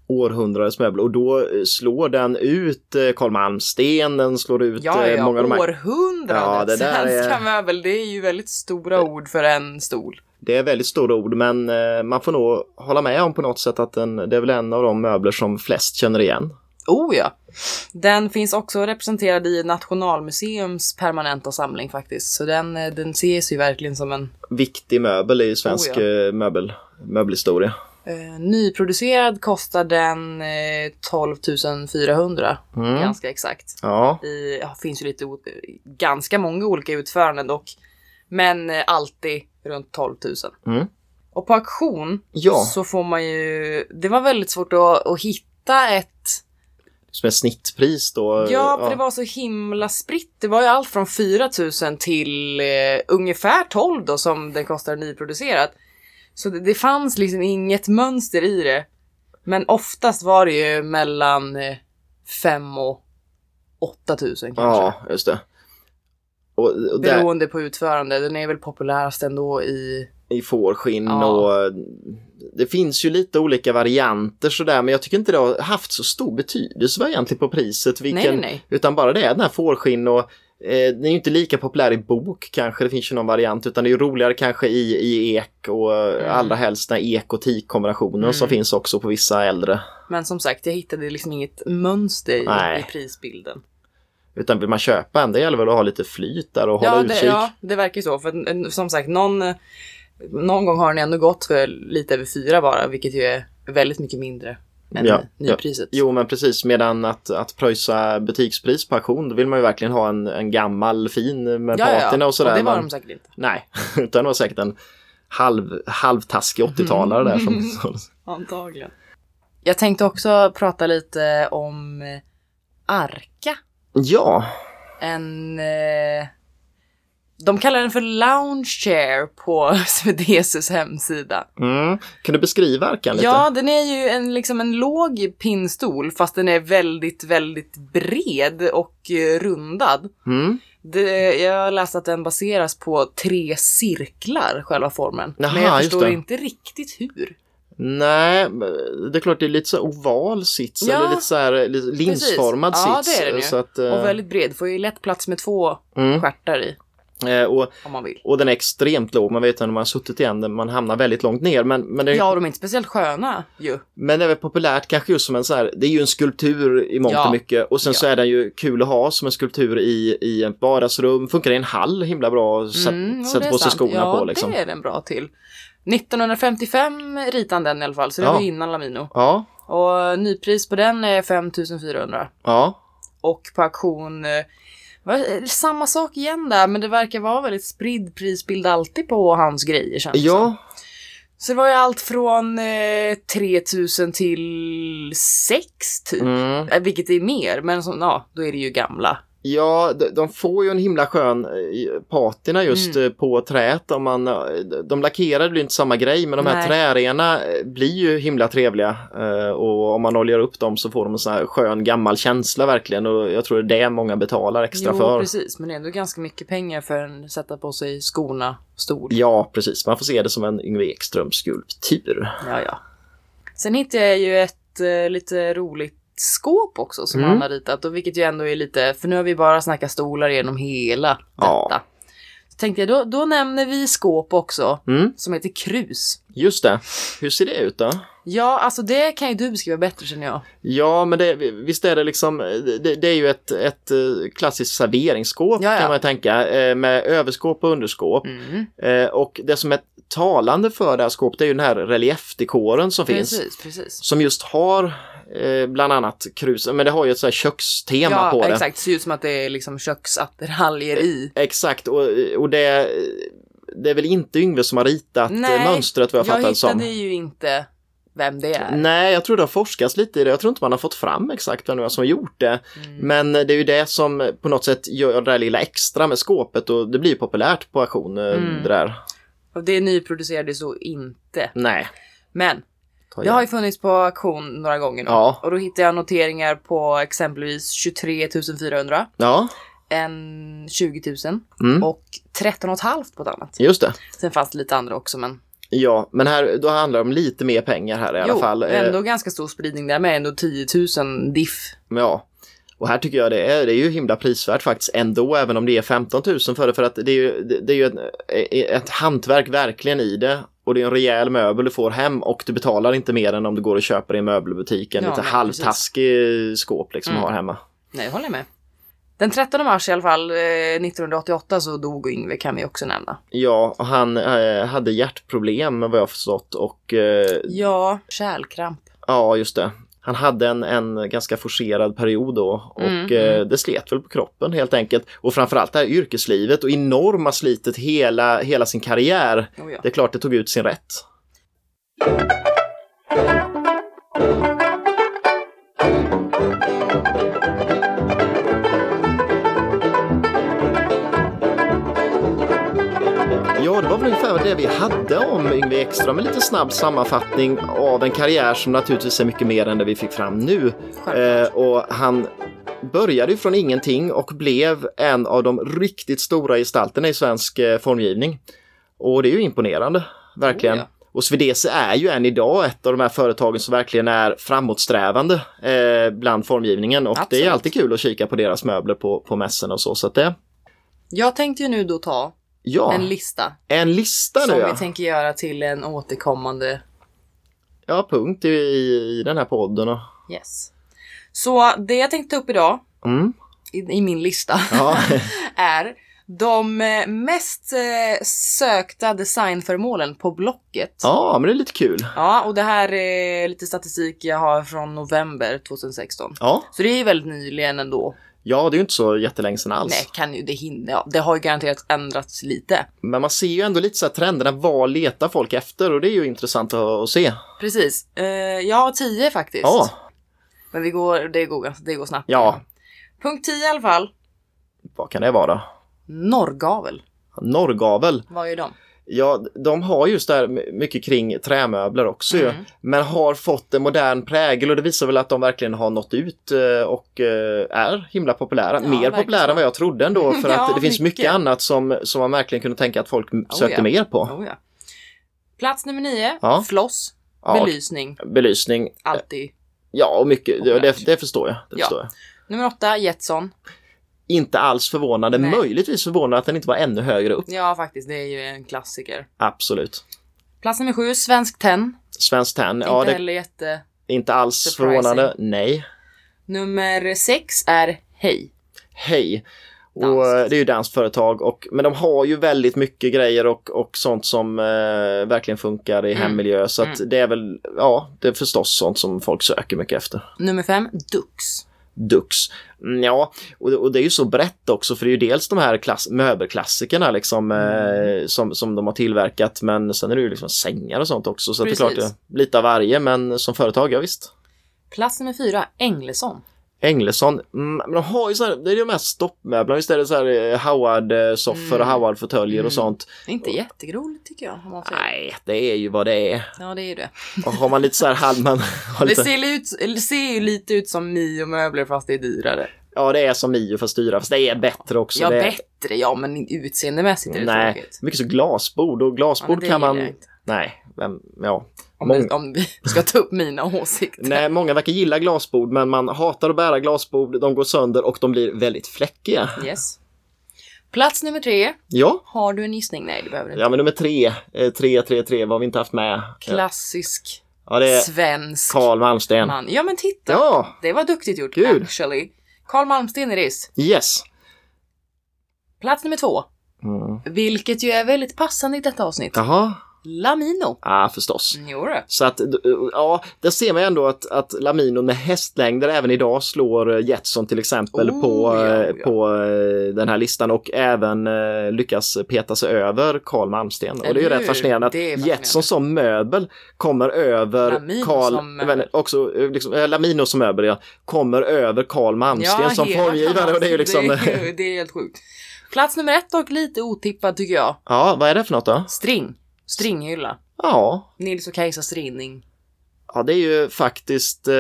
[SPEAKER 1] Århundradets möbel och då eh, slår den ut eh, Carl Malmsten, den slår ut
[SPEAKER 2] Ja, ja,
[SPEAKER 1] många av de här.
[SPEAKER 2] århundradets
[SPEAKER 1] Ja, det
[SPEAKER 2] svenska
[SPEAKER 1] är-
[SPEAKER 2] möbel. Det är ju väldigt stora ord för en stol.
[SPEAKER 1] Det är väldigt stora ord men eh, man får nog hålla med om på något sätt att den, det är väl en av de möbler som flest känner igen.
[SPEAKER 2] Oh ja. Den finns också representerad i Nationalmuseums permanenta samling faktiskt. Så den, eh, den ses ju verkligen som en
[SPEAKER 1] Viktig möbel i svensk
[SPEAKER 2] Oh,
[SPEAKER 1] eh, möbel, möbelhistoria.
[SPEAKER 2] eh, nyproducerad kostar den eh, 12 400
[SPEAKER 1] Mm.
[SPEAKER 2] ganska exakt.
[SPEAKER 1] Ja,
[SPEAKER 2] I, ja, finns ju lite, ganska många olika utföranden dock. Men eh, alltid runt 12 000.
[SPEAKER 1] Mm.
[SPEAKER 2] Och på auktion
[SPEAKER 1] Ja.
[SPEAKER 2] så får man ju, det var väldigt svårt att, att hitta ett
[SPEAKER 1] som ett snittpris då.
[SPEAKER 2] Ja, för det var så himla spritt. Det var ju allt från 4 000 till eh, ungefär 12 då som den kostar nyproducerat. Så det, det fanns liksom inget mönster i det. Men oftast var det ju mellan eh, 5 och 8 000 kanske.
[SPEAKER 1] Ja, just det. Och, och där,
[SPEAKER 2] Beroende på utförande. Den är väl populärast ändå i...
[SPEAKER 1] i fårskinn
[SPEAKER 2] Ja.
[SPEAKER 1] och det finns ju lite olika varianter sådär men jag tycker inte det har haft så stor betydelse egentligen på priset. Vilken,
[SPEAKER 2] Nej, nej.
[SPEAKER 1] Utan bara det är den här fårskinn och eh, den är ju inte lika populär i bok kanske, det finns ju någon variant utan det är ju roligare kanske i, i ek och
[SPEAKER 2] Mm.
[SPEAKER 1] allra helst den här ek och teak-kombinationen
[SPEAKER 2] Mm.
[SPEAKER 1] som finns också på vissa äldre.
[SPEAKER 2] Men som sagt, jag hittade liksom inget mönster i, i prisbilden.
[SPEAKER 1] Utan vill man köpa en, det gäller väl att ha lite flyt där och hålla
[SPEAKER 2] Ja
[SPEAKER 1] utkik.
[SPEAKER 2] det, ja, det verkar ju så. För som sagt, någon, någon gång har den ändå gått för lite över fyra bara, vilket ju är väldigt mycket mindre än
[SPEAKER 1] Ja,
[SPEAKER 2] nypriset.
[SPEAKER 1] Jo men precis, medan att, att pröjsa butikspris på auktion, då vill man ju verkligen ha en, en gammal fin med patina och sådär.
[SPEAKER 2] det var de säkert inte.
[SPEAKER 1] Nej, <laughs> utan det var säkert en halv, halvtaskig 80-talare där som. <laughs>
[SPEAKER 2] Antagligen. Jag tänkte också prata lite om eh, Arka.
[SPEAKER 1] Ja,
[SPEAKER 2] En... Eh, de kallar den för lounge chair på <laughs> Swedesus hemsida.
[SPEAKER 1] mm. kan du beskriva Arkan lite?
[SPEAKER 2] Ja, den är ju en, liksom en låg pinnstol fast den är väldigt, väldigt bred och eh, rundad.
[SPEAKER 1] Mm.
[SPEAKER 2] Det, jag läste att den baseras på tre cirklar, själva formen.
[SPEAKER 1] Jaha,
[SPEAKER 2] Men jag förstår inte riktigt hur.
[SPEAKER 1] Nej, det är klart det är lite så oval sits,
[SPEAKER 2] Ja,
[SPEAKER 1] eller lite så här linsformad
[SPEAKER 2] Precis. Ja,
[SPEAKER 1] sits.
[SPEAKER 2] det är ju.
[SPEAKER 1] Så att, eh,
[SPEAKER 2] Och väldigt bred, får ju lätt plats med två
[SPEAKER 1] mm.
[SPEAKER 2] stjärtar i.
[SPEAKER 1] Eh, och, och den är extremt låg. Man vet när man har suttit i en, man hamnar väldigt långt ner. Men, men, det,
[SPEAKER 2] Ja, de är inte speciellt sköna ju.
[SPEAKER 1] men det är väl populärt kanske just som en så här, det är ju en skulptur i mångt
[SPEAKER 2] Ja.
[SPEAKER 1] och mycket. Och sen så
[SPEAKER 2] Ja.
[SPEAKER 1] är den ju kul att ha som en skulptur i, i ett vardagsrum. Funkar i en hall himla bra att sätta
[SPEAKER 2] Mm, det
[SPEAKER 1] på sig skorna
[SPEAKER 2] ja,
[SPEAKER 1] på liksom.
[SPEAKER 2] det är den bra till. 1955 ritade han den i alla fall, så det
[SPEAKER 1] Ja.
[SPEAKER 2] var innan Lamino.
[SPEAKER 1] Ja,
[SPEAKER 2] Och nypris på den är 5400.
[SPEAKER 1] ja.
[SPEAKER 2] Och på auktion, eh, det samma sak igen där, men det verkar vara väldigt spridd prisbild alltid på hans grejer känns det som.
[SPEAKER 1] Ja,
[SPEAKER 2] Så det var ju allt från eh, 3000 till 6 typ.
[SPEAKER 1] mm.
[SPEAKER 2] Eh, Vilket är mer, men så, ja, då är det ju gamla.
[SPEAKER 1] Ja, de, får ju en himla skön eh, patina just
[SPEAKER 2] Mm.
[SPEAKER 1] eh, på träet. Om man, eh, de lackerade blir inte samma grej, men de här
[SPEAKER 2] Nej.
[SPEAKER 1] trärena eh, blir ju himla trevliga. Och om man oljar upp dem så får de en sån här skön gammal känsla verkligen. Och jag tror det är det många betalar extra
[SPEAKER 2] jo,
[SPEAKER 1] för.
[SPEAKER 2] precis, men det är ändå ganska mycket pengar för en sätta på sig skorna stol.
[SPEAKER 1] Ja, precis. Man får se det som en Yngve Ekström skulptur.
[SPEAKER 2] Ja, ja. Sen hittade jag ju ett lite roligt skåp också som
[SPEAKER 1] Mm.
[SPEAKER 2] han har ritat och vilket ju ändå är lite, för nu har vi bara snackat stolar genom hela
[SPEAKER 1] Ja.
[SPEAKER 2] detta. Så tänkte jag, då, då nämner vi skåp också
[SPEAKER 1] Mm,
[SPEAKER 2] som heter krus.
[SPEAKER 1] just det. Hur ser det ut då?
[SPEAKER 2] Ja, alltså det kan ju du beskriva bättre känner jag.
[SPEAKER 1] Ja, men det, visst är det liksom, det, det är ju ett, ett eh, klassiskt serveringsskåp
[SPEAKER 2] Ja, ja.
[SPEAKER 1] kan man tänka, eh, med överskåp och underskåp.
[SPEAKER 2] Mm.
[SPEAKER 1] Eh, och det som är talande för det här skåpet är ju den här reliefdekoren som finns.
[SPEAKER 2] Precis, precis.
[SPEAKER 1] Som just har eh, bland annat krus, men det har ju ett så här kökstema
[SPEAKER 2] ja,
[SPEAKER 1] på det.
[SPEAKER 2] exakt. Det ser ut som att det är liksom köksattiraljer i.
[SPEAKER 1] Exakt, och, och det, det är väl inte Yngve som har ritat
[SPEAKER 2] Nej,
[SPEAKER 1] eh, mönstret vad jag,
[SPEAKER 2] Jag
[SPEAKER 1] fattar det som.
[SPEAKER 2] hittade ju inte vem det är.
[SPEAKER 1] Nej, jag tror det har forskats lite i det. Jag tror inte man har fått fram exakt vem det var som har gjort det.
[SPEAKER 2] Mm.
[SPEAKER 1] Men det är ju det som på något sätt gör det där lilla extra med skåpet och det blir ju populärt på auktion. eh,
[SPEAKER 2] Mm.
[SPEAKER 1] Det där.
[SPEAKER 2] Och det nyproducerades så inte.
[SPEAKER 1] Nej.
[SPEAKER 2] Men Det
[SPEAKER 1] igen.
[SPEAKER 2] har ju funnits på auktion några gånger nu.
[SPEAKER 1] Ja.
[SPEAKER 2] Och då hittade jag noteringar på exempelvis 23 400,
[SPEAKER 1] Ja,
[SPEAKER 2] en 20 000
[SPEAKER 1] mm.
[SPEAKER 2] och 13 500 på ett annat.
[SPEAKER 1] just det.
[SPEAKER 2] Sen fanns det lite andra också men
[SPEAKER 1] Ja, men här, då handlar det om lite mer pengar här i alla
[SPEAKER 2] jo,
[SPEAKER 1] fall. Eh,
[SPEAKER 2] ändå ganska stor spridning där med ändå 10 000 diff.
[SPEAKER 1] Ja. Och här tycker jag det är, det är ju himla prisvärt faktiskt ändå, även om det är 15 000 för det, för att det är ju, det, det är ju ett, ett hantverk verkligen i det. Och det är en rejäl möbel du får hem och du betalar inte mer än om du går och köper i en möbelbutik. En
[SPEAKER 2] Ja,
[SPEAKER 1] lite halvtaskig skåp liksom
[SPEAKER 2] Mm.
[SPEAKER 1] har hemma.
[SPEAKER 2] Nej, jag håller med. Den 13 mars i alla fall, eh, 1988 så dog Yngve kan vi också nämna.
[SPEAKER 1] Ja, och han eh, hade hjärtproblem vad jag förstått och eh,
[SPEAKER 2] Ja, kärlkramp.
[SPEAKER 1] ja, just det. Han hade en, en ganska forcerad period då och
[SPEAKER 2] Mm,
[SPEAKER 1] eh, det slet väl på kroppen helt enkelt. Och framförallt det här yrkeslivet och enorma slitet hela, hela sin karriär.
[SPEAKER 2] Oh, ja.
[SPEAKER 1] Det är klart det tog ut sin rätt. Ja, det var väl ungefär det vi hade om Yngve Ekström. En lite snabb sammanfattning av en karriär som naturligtvis är mycket mer än det vi fick fram nu. Eh, och han började ju från ingenting och blev en av de riktigt stora gestalterna i svensk eh, formgivning. Och det är ju imponerande, verkligen.
[SPEAKER 2] Oh, ja.
[SPEAKER 1] Och Svedese är ju än idag ett av de här företagen som verkligen är framåtsträvande eh, bland formgivningen. Och det
[SPEAKER 2] Absolut.
[SPEAKER 1] är alltid kul att kika på deras möbler på, på mässorna och så. Så det,
[SPEAKER 2] Jag tänkte ju nu då ta
[SPEAKER 1] ja,
[SPEAKER 2] en lista
[SPEAKER 1] en lista
[SPEAKER 2] som
[SPEAKER 1] nu ja.
[SPEAKER 2] vi tänker göra till en återkommande
[SPEAKER 1] Ja, punkt i, i, den här podden. Och,
[SPEAKER 2] yes. Så det jag tänkte ta upp idag
[SPEAKER 1] mm,
[SPEAKER 2] i, i min lista <laughs>
[SPEAKER 1] ja, <laughs>
[SPEAKER 2] är de eh, mest eh, sökta designföremålen på Blocket.
[SPEAKER 1] ja, men det är lite kul.
[SPEAKER 2] Ja, och det här är lite statistik jag har från november 2016.
[SPEAKER 1] Ja,
[SPEAKER 2] Så det är ju väldigt nyligen ändå.
[SPEAKER 1] Ja det är ju inte så jättelänge sedan alls.
[SPEAKER 2] Nej, kan ju det hinna. Ja, det har ju garanterat ändrats lite.
[SPEAKER 1] Men man ser ju ändå lite så här trenderna, vad letar folk efter? Och det är ju intressant att, att se.
[SPEAKER 2] Precis. Eh, jag har 10 faktiskt.
[SPEAKER 1] Ja,
[SPEAKER 2] Men vi går, det, går, det går snabbt.
[SPEAKER 1] ja,
[SPEAKER 2] Punkt 10 i alla fall.
[SPEAKER 1] vad kan det vara?
[SPEAKER 2] Norrgavel.
[SPEAKER 1] Norrgavel.
[SPEAKER 2] Vad är de?
[SPEAKER 1] Ja, de har just där mycket kring trämöbler också ju.
[SPEAKER 2] Mm.
[SPEAKER 1] Men har fått en modern prägel och det visar väl att de verkligen har nått ut eh, och eh, är himla populära.
[SPEAKER 2] Ja,
[SPEAKER 1] Mer
[SPEAKER 2] verkligen
[SPEAKER 1] populära än vad jag trodde ändå <laughs> för
[SPEAKER 2] Ja,
[SPEAKER 1] att det finns mycket,
[SPEAKER 2] mycket.
[SPEAKER 1] annat som, som man verkligen kunde tänka att folk sökte
[SPEAKER 2] ja.
[SPEAKER 1] mer på.
[SPEAKER 2] Oh, ja. Plats nummer 9.
[SPEAKER 1] Ja.
[SPEAKER 2] Floss.
[SPEAKER 1] Ja,
[SPEAKER 2] Belysning.
[SPEAKER 1] belysning.
[SPEAKER 2] Alltid.
[SPEAKER 1] Ja, och mycket. Det, det, förstår jag. Det
[SPEAKER 2] Ja.
[SPEAKER 1] förstår jag.
[SPEAKER 2] Nummer 8. Jetson.
[SPEAKER 1] Inte alls förvånande.
[SPEAKER 2] Nej.
[SPEAKER 1] Möjligtvis förvånande att den inte var ännu högre upp.
[SPEAKER 2] Ja, faktiskt. Det är ju en klassiker.
[SPEAKER 1] Absolut.
[SPEAKER 2] Plats nummer sju, Svensk Tenn.
[SPEAKER 1] Svensk Tenn, ja
[SPEAKER 2] inte heller jätte...
[SPEAKER 1] inte alls
[SPEAKER 2] Surprising.
[SPEAKER 1] förvånande. Nej.
[SPEAKER 2] Nummer sex är Hej.
[SPEAKER 1] Hej. Och eh, det är ju dansföretag och men de har ju väldigt mycket grejer och, och sånt som eh, verkligen funkar i
[SPEAKER 2] Mm.
[SPEAKER 1] hemmiljö så att det är väl, ja, det är förstås sånt som folk söker mycket efter.
[SPEAKER 2] Nummer fem, Dux.
[SPEAKER 1] Dux. Mm, Ja, och, det är ju så brett också för det är ju dels de här klass, möbelklassikerna liksom
[SPEAKER 2] Mm.
[SPEAKER 1] eh, som, som de har tillverkat men sen är det ju liksom sängar och sånt också så det är klart det lite av varje men som företag, ja visst.
[SPEAKER 2] Plats nummer fyra, Englesson.
[SPEAKER 1] Englesson, mm, men de har ju så här, det är ju de här stoppmöblerna, visst är det så här eh, Howard-soffor och
[SPEAKER 2] Mm.
[SPEAKER 1] Howard-fåtöljer
[SPEAKER 2] Mm.
[SPEAKER 1] och sånt.
[SPEAKER 2] Det är inte jättegroligt tycker jag. Om man säger.
[SPEAKER 1] Nej, det är ju vad det är.
[SPEAKER 2] Ja, det är ju det.
[SPEAKER 1] Och har man lite så här <laughs> man har
[SPEAKER 2] Det
[SPEAKER 1] lite,
[SPEAKER 2] ser, ut, eller ser ju lite ut som Mio-möbler fast det är dyrare.
[SPEAKER 1] ja det är som Mio fast dyra, fast det är bättre också.
[SPEAKER 2] Ja,
[SPEAKER 1] det
[SPEAKER 2] bättre, ja, men utseendemässigt är det
[SPEAKER 1] Nej,
[SPEAKER 2] tråkigt.
[SPEAKER 1] mycket så glasbord och
[SPEAKER 2] Ja,
[SPEAKER 1] glasbord
[SPEAKER 2] det
[SPEAKER 1] kan man, nej, vem, ja.
[SPEAKER 2] Om,
[SPEAKER 1] Mång-
[SPEAKER 2] vi, om vi <laughs> ska ta upp mina åsikter.
[SPEAKER 1] Nej, många verkar gilla glasbord men man hatar att bära glasbord, de går sönder och de blir väldigt fläckiga.
[SPEAKER 2] Yes. Plats nummer tre.
[SPEAKER 1] Ja,
[SPEAKER 2] Har du en gissning? Nej, det behöver du inte.
[SPEAKER 1] ja men nummer tre, eh, tre, tre, tre, vad har vi inte haft med?
[SPEAKER 2] Klassisk
[SPEAKER 1] Ja, det är
[SPEAKER 2] svensk
[SPEAKER 1] Carl Malmsten.
[SPEAKER 2] man. Ja, men titta.
[SPEAKER 1] Ja,
[SPEAKER 2] Det var duktigt gjort,
[SPEAKER 1] Gud.
[SPEAKER 2] actually. Carl Malmsten är this.
[SPEAKER 1] yes.
[SPEAKER 2] Plats nummer två.
[SPEAKER 1] Mm.
[SPEAKER 2] Vilket ju är väldigt passande i detta avsnitt.
[SPEAKER 1] Jaha,
[SPEAKER 2] Lamino.
[SPEAKER 1] ja förstås.
[SPEAKER 2] Jo då.
[SPEAKER 1] Så att, ja, där ser man ju ändå att, att Lamino med hästlängder även idag slår eh, Jetson till exempel
[SPEAKER 2] Oh,
[SPEAKER 1] på,
[SPEAKER 2] ja,
[SPEAKER 1] eh,
[SPEAKER 2] ja.
[SPEAKER 1] på eh, den här listan och även eh, lyckas peta sig över Carl Malmsten. Och det är ju rätt fascinerande att
[SPEAKER 2] fascinerande.
[SPEAKER 1] Jetson som möbel kommer över
[SPEAKER 2] Lamino
[SPEAKER 1] Carl,
[SPEAKER 2] som
[SPEAKER 1] men också eh, liksom, eh, Lamino som möbel ja, kommer över Carl Malmsten som
[SPEAKER 2] hela
[SPEAKER 1] formgivare och det är ju liksom,
[SPEAKER 2] det, är, det är helt sjukt. Plats nummer ett och lite otippad tycker jag.
[SPEAKER 1] ja vad är det för något då?
[SPEAKER 2] String. Stringhylla.
[SPEAKER 1] Ja,
[SPEAKER 2] Nils och Kajsa Strinning.
[SPEAKER 1] Ja, det är ju faktiskt eh,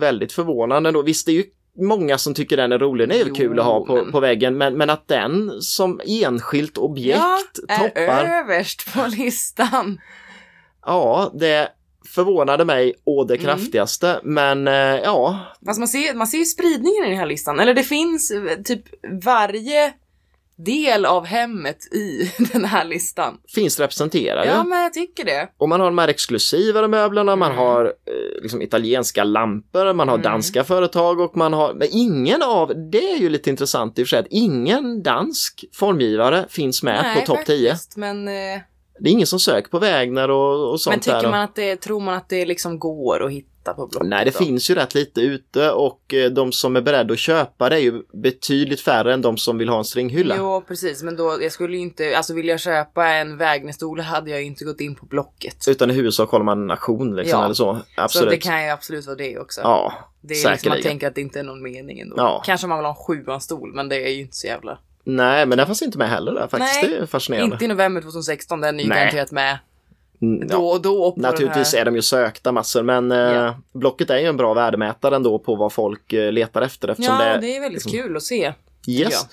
[SPEAKER 1] väldigt förvånande då. Visst, det är ju många som tycker den är rolig. Det är ju
[SPEAKER 2] Jo,
[SPEAKER 1] kul att ha på,
[SPEAKER 2] men-
[SPEAKER 1] på väggen, men, men att den som enskilt objekt
[SPEAKER 2] är
[SPEAKER 1] toppar.
[SPEAKER 2] överst på <laughs> listan.
[SPEAKER 1] Ja, det förvånade mig å det
[SPEAKER 2] Mm.
[SPEAKER 1] kraftigaste, men eh, ja,
[SPEAKER 2] Fast man ser, man ser ju spridningen i den här listan. Eller det finns eh, typ varje del av hemmet i <laughs> den här listan.
[SPEAKER 1] finns representerade.
[SPEAKER 2] Ja, men jag tycker det.
[SPEAKER 1] Och man har de här exklusivare möblerna, man
[SPEAKER 2] Mm.
[SPEAKER 1] har eh, liksom italienska lampor, man har
[SPEAKER 2] Mm.
[SPEAKER 1] danska företag och man har, men ingen av, det är ju lite intressant i och för sig, att ingen dansk formgivare finns med
[SPEAKER 2] Nej,
[SPEAKER 1] på topp 10.
[SPEAKER 2] faktiskt, Men, eh,
[SPEAKER 1] Det är ingen som söker på Wägner och, och sånt
[SPEAKER 2] men tycker
[SPEAKER 1] där.
[SPEAKER 2] man att det, tror man att det liksom går att hitta på Blocket?
[SPEAKER 1] Nej, det
[SPEAKER 2] då?
[SPEAKER 1] finns ju rätt lite ute och eh, de som är beredda att köpa det är ju betydligt färre än de som vill ha en stringhylla.
[SPEAKER 2] Jo, precis. Men då, jag skulle ju inte, alltså vill jag köpa en Wägnerstol hade jag ju inte gått in på Blocket.
[SPEAKER 1] Utan i huvudsak håller man en auktion liksom,
[SPEAKER 2] Ja.
[SPEAKER 1] eller så.
[SPEAKER 2] Så
[SPEAKER 1] Absolut.
[SPEAKER 2] det kan ju absolut vara det också.
[SPEAKER 1] Ja,
[SPEAKER 2] det är liksom man tänker att det inte är någon mening ändå.
[SPEAKER 1] Ja.
[SPEAKER 2] Kanske man vill ha en sjuan-stol, men det är ju inte så jävla...
[SPEAKER 1] Nej, men den fanns inte med heller där faktiskt.
[SPEAKER 2] Nej,
[SPEAKER 1] det är fascinerande.
[SPEAKER 2] Inte i november 2016, den är ju
[SPEAKER 1] Nej.
[SPEAKER 2] garanterat med då och då.
[SPEAKER 1] Naturligtvis är de ju sökta massor, men eh,
[SPEAKER 2] Ja.
[SPEAKER 1] Blocket är ju en bra värdemätare ändå på vad folk eh, letar efter eftersom
[SPEAKER 2] Ja,
[SPEAKER 1] det,
[SPEAKER 2] det är väldigt
[SPEAKER 1] liksom-
[SPEAKER 2] kul att se.
[SPEAKER 1] Yes.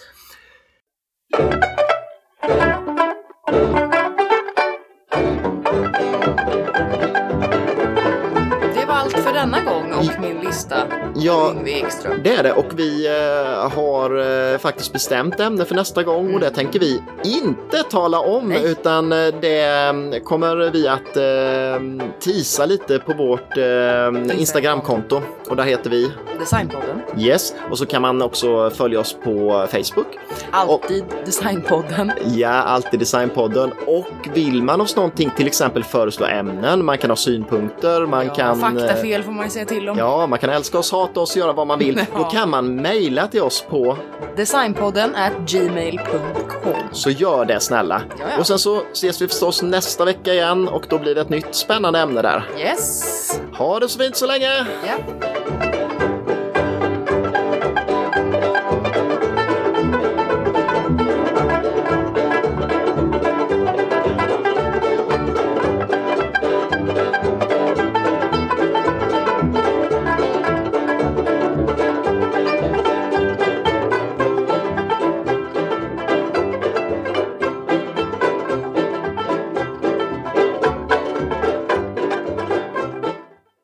[SPEAKER 2] Denna gång och min lista.
[SPEAKER 1] Ja,
[SPEAKER 2] Ekström.
[SPEAKER 1] Det är det och vi eh, har eh, faktiskt bestämt ämne för nästa gång och det tänker vi inte tala om
[SPEAKER 2] Mm. Nej.
[SPEAKER 1] utan eh, det eh, kommer vi att eh, tisa lite på vårt eh, Instagramkonto och där heter vi
[SPEAKER 2] Designpodden.
[SPEAKER 1] Yes och så kan man också följa oss på Facebook.
[SPEAKER 2] Alltid Designpodden.
[SPEAKER 1] Ja, alltid Designpodden och vill man oss någonting till exempel föreslå ämnen, man kan ha synpunkter, man
[SPEAKER 2] ja,
[SPEAKER 1] kan
[SPEAKER 2] Faktafel får man ju säga till om.
[SPEAKER 1] Ja, man kan älska oss, hata oss, göra vad man vill. <laughs>
[SPEAKER 2] Ja.
[SPEAKER 1] Då kan man mejla till oss på
[SPEAKER 2] Designpodden at gmail.com.
[SPEAKER 1] Så gör det snälla.
[SPEAKER 2] Ja, ja.
[SPEAKER 1] Och sen så ses vi förstås nästa vecka igen och då blir det ett nytt spännande ämne där.
[SPEAKER 2] Yes!
[SPEAKER 1] Ha det så fint så länge!
[SPEAKER 2] Ja.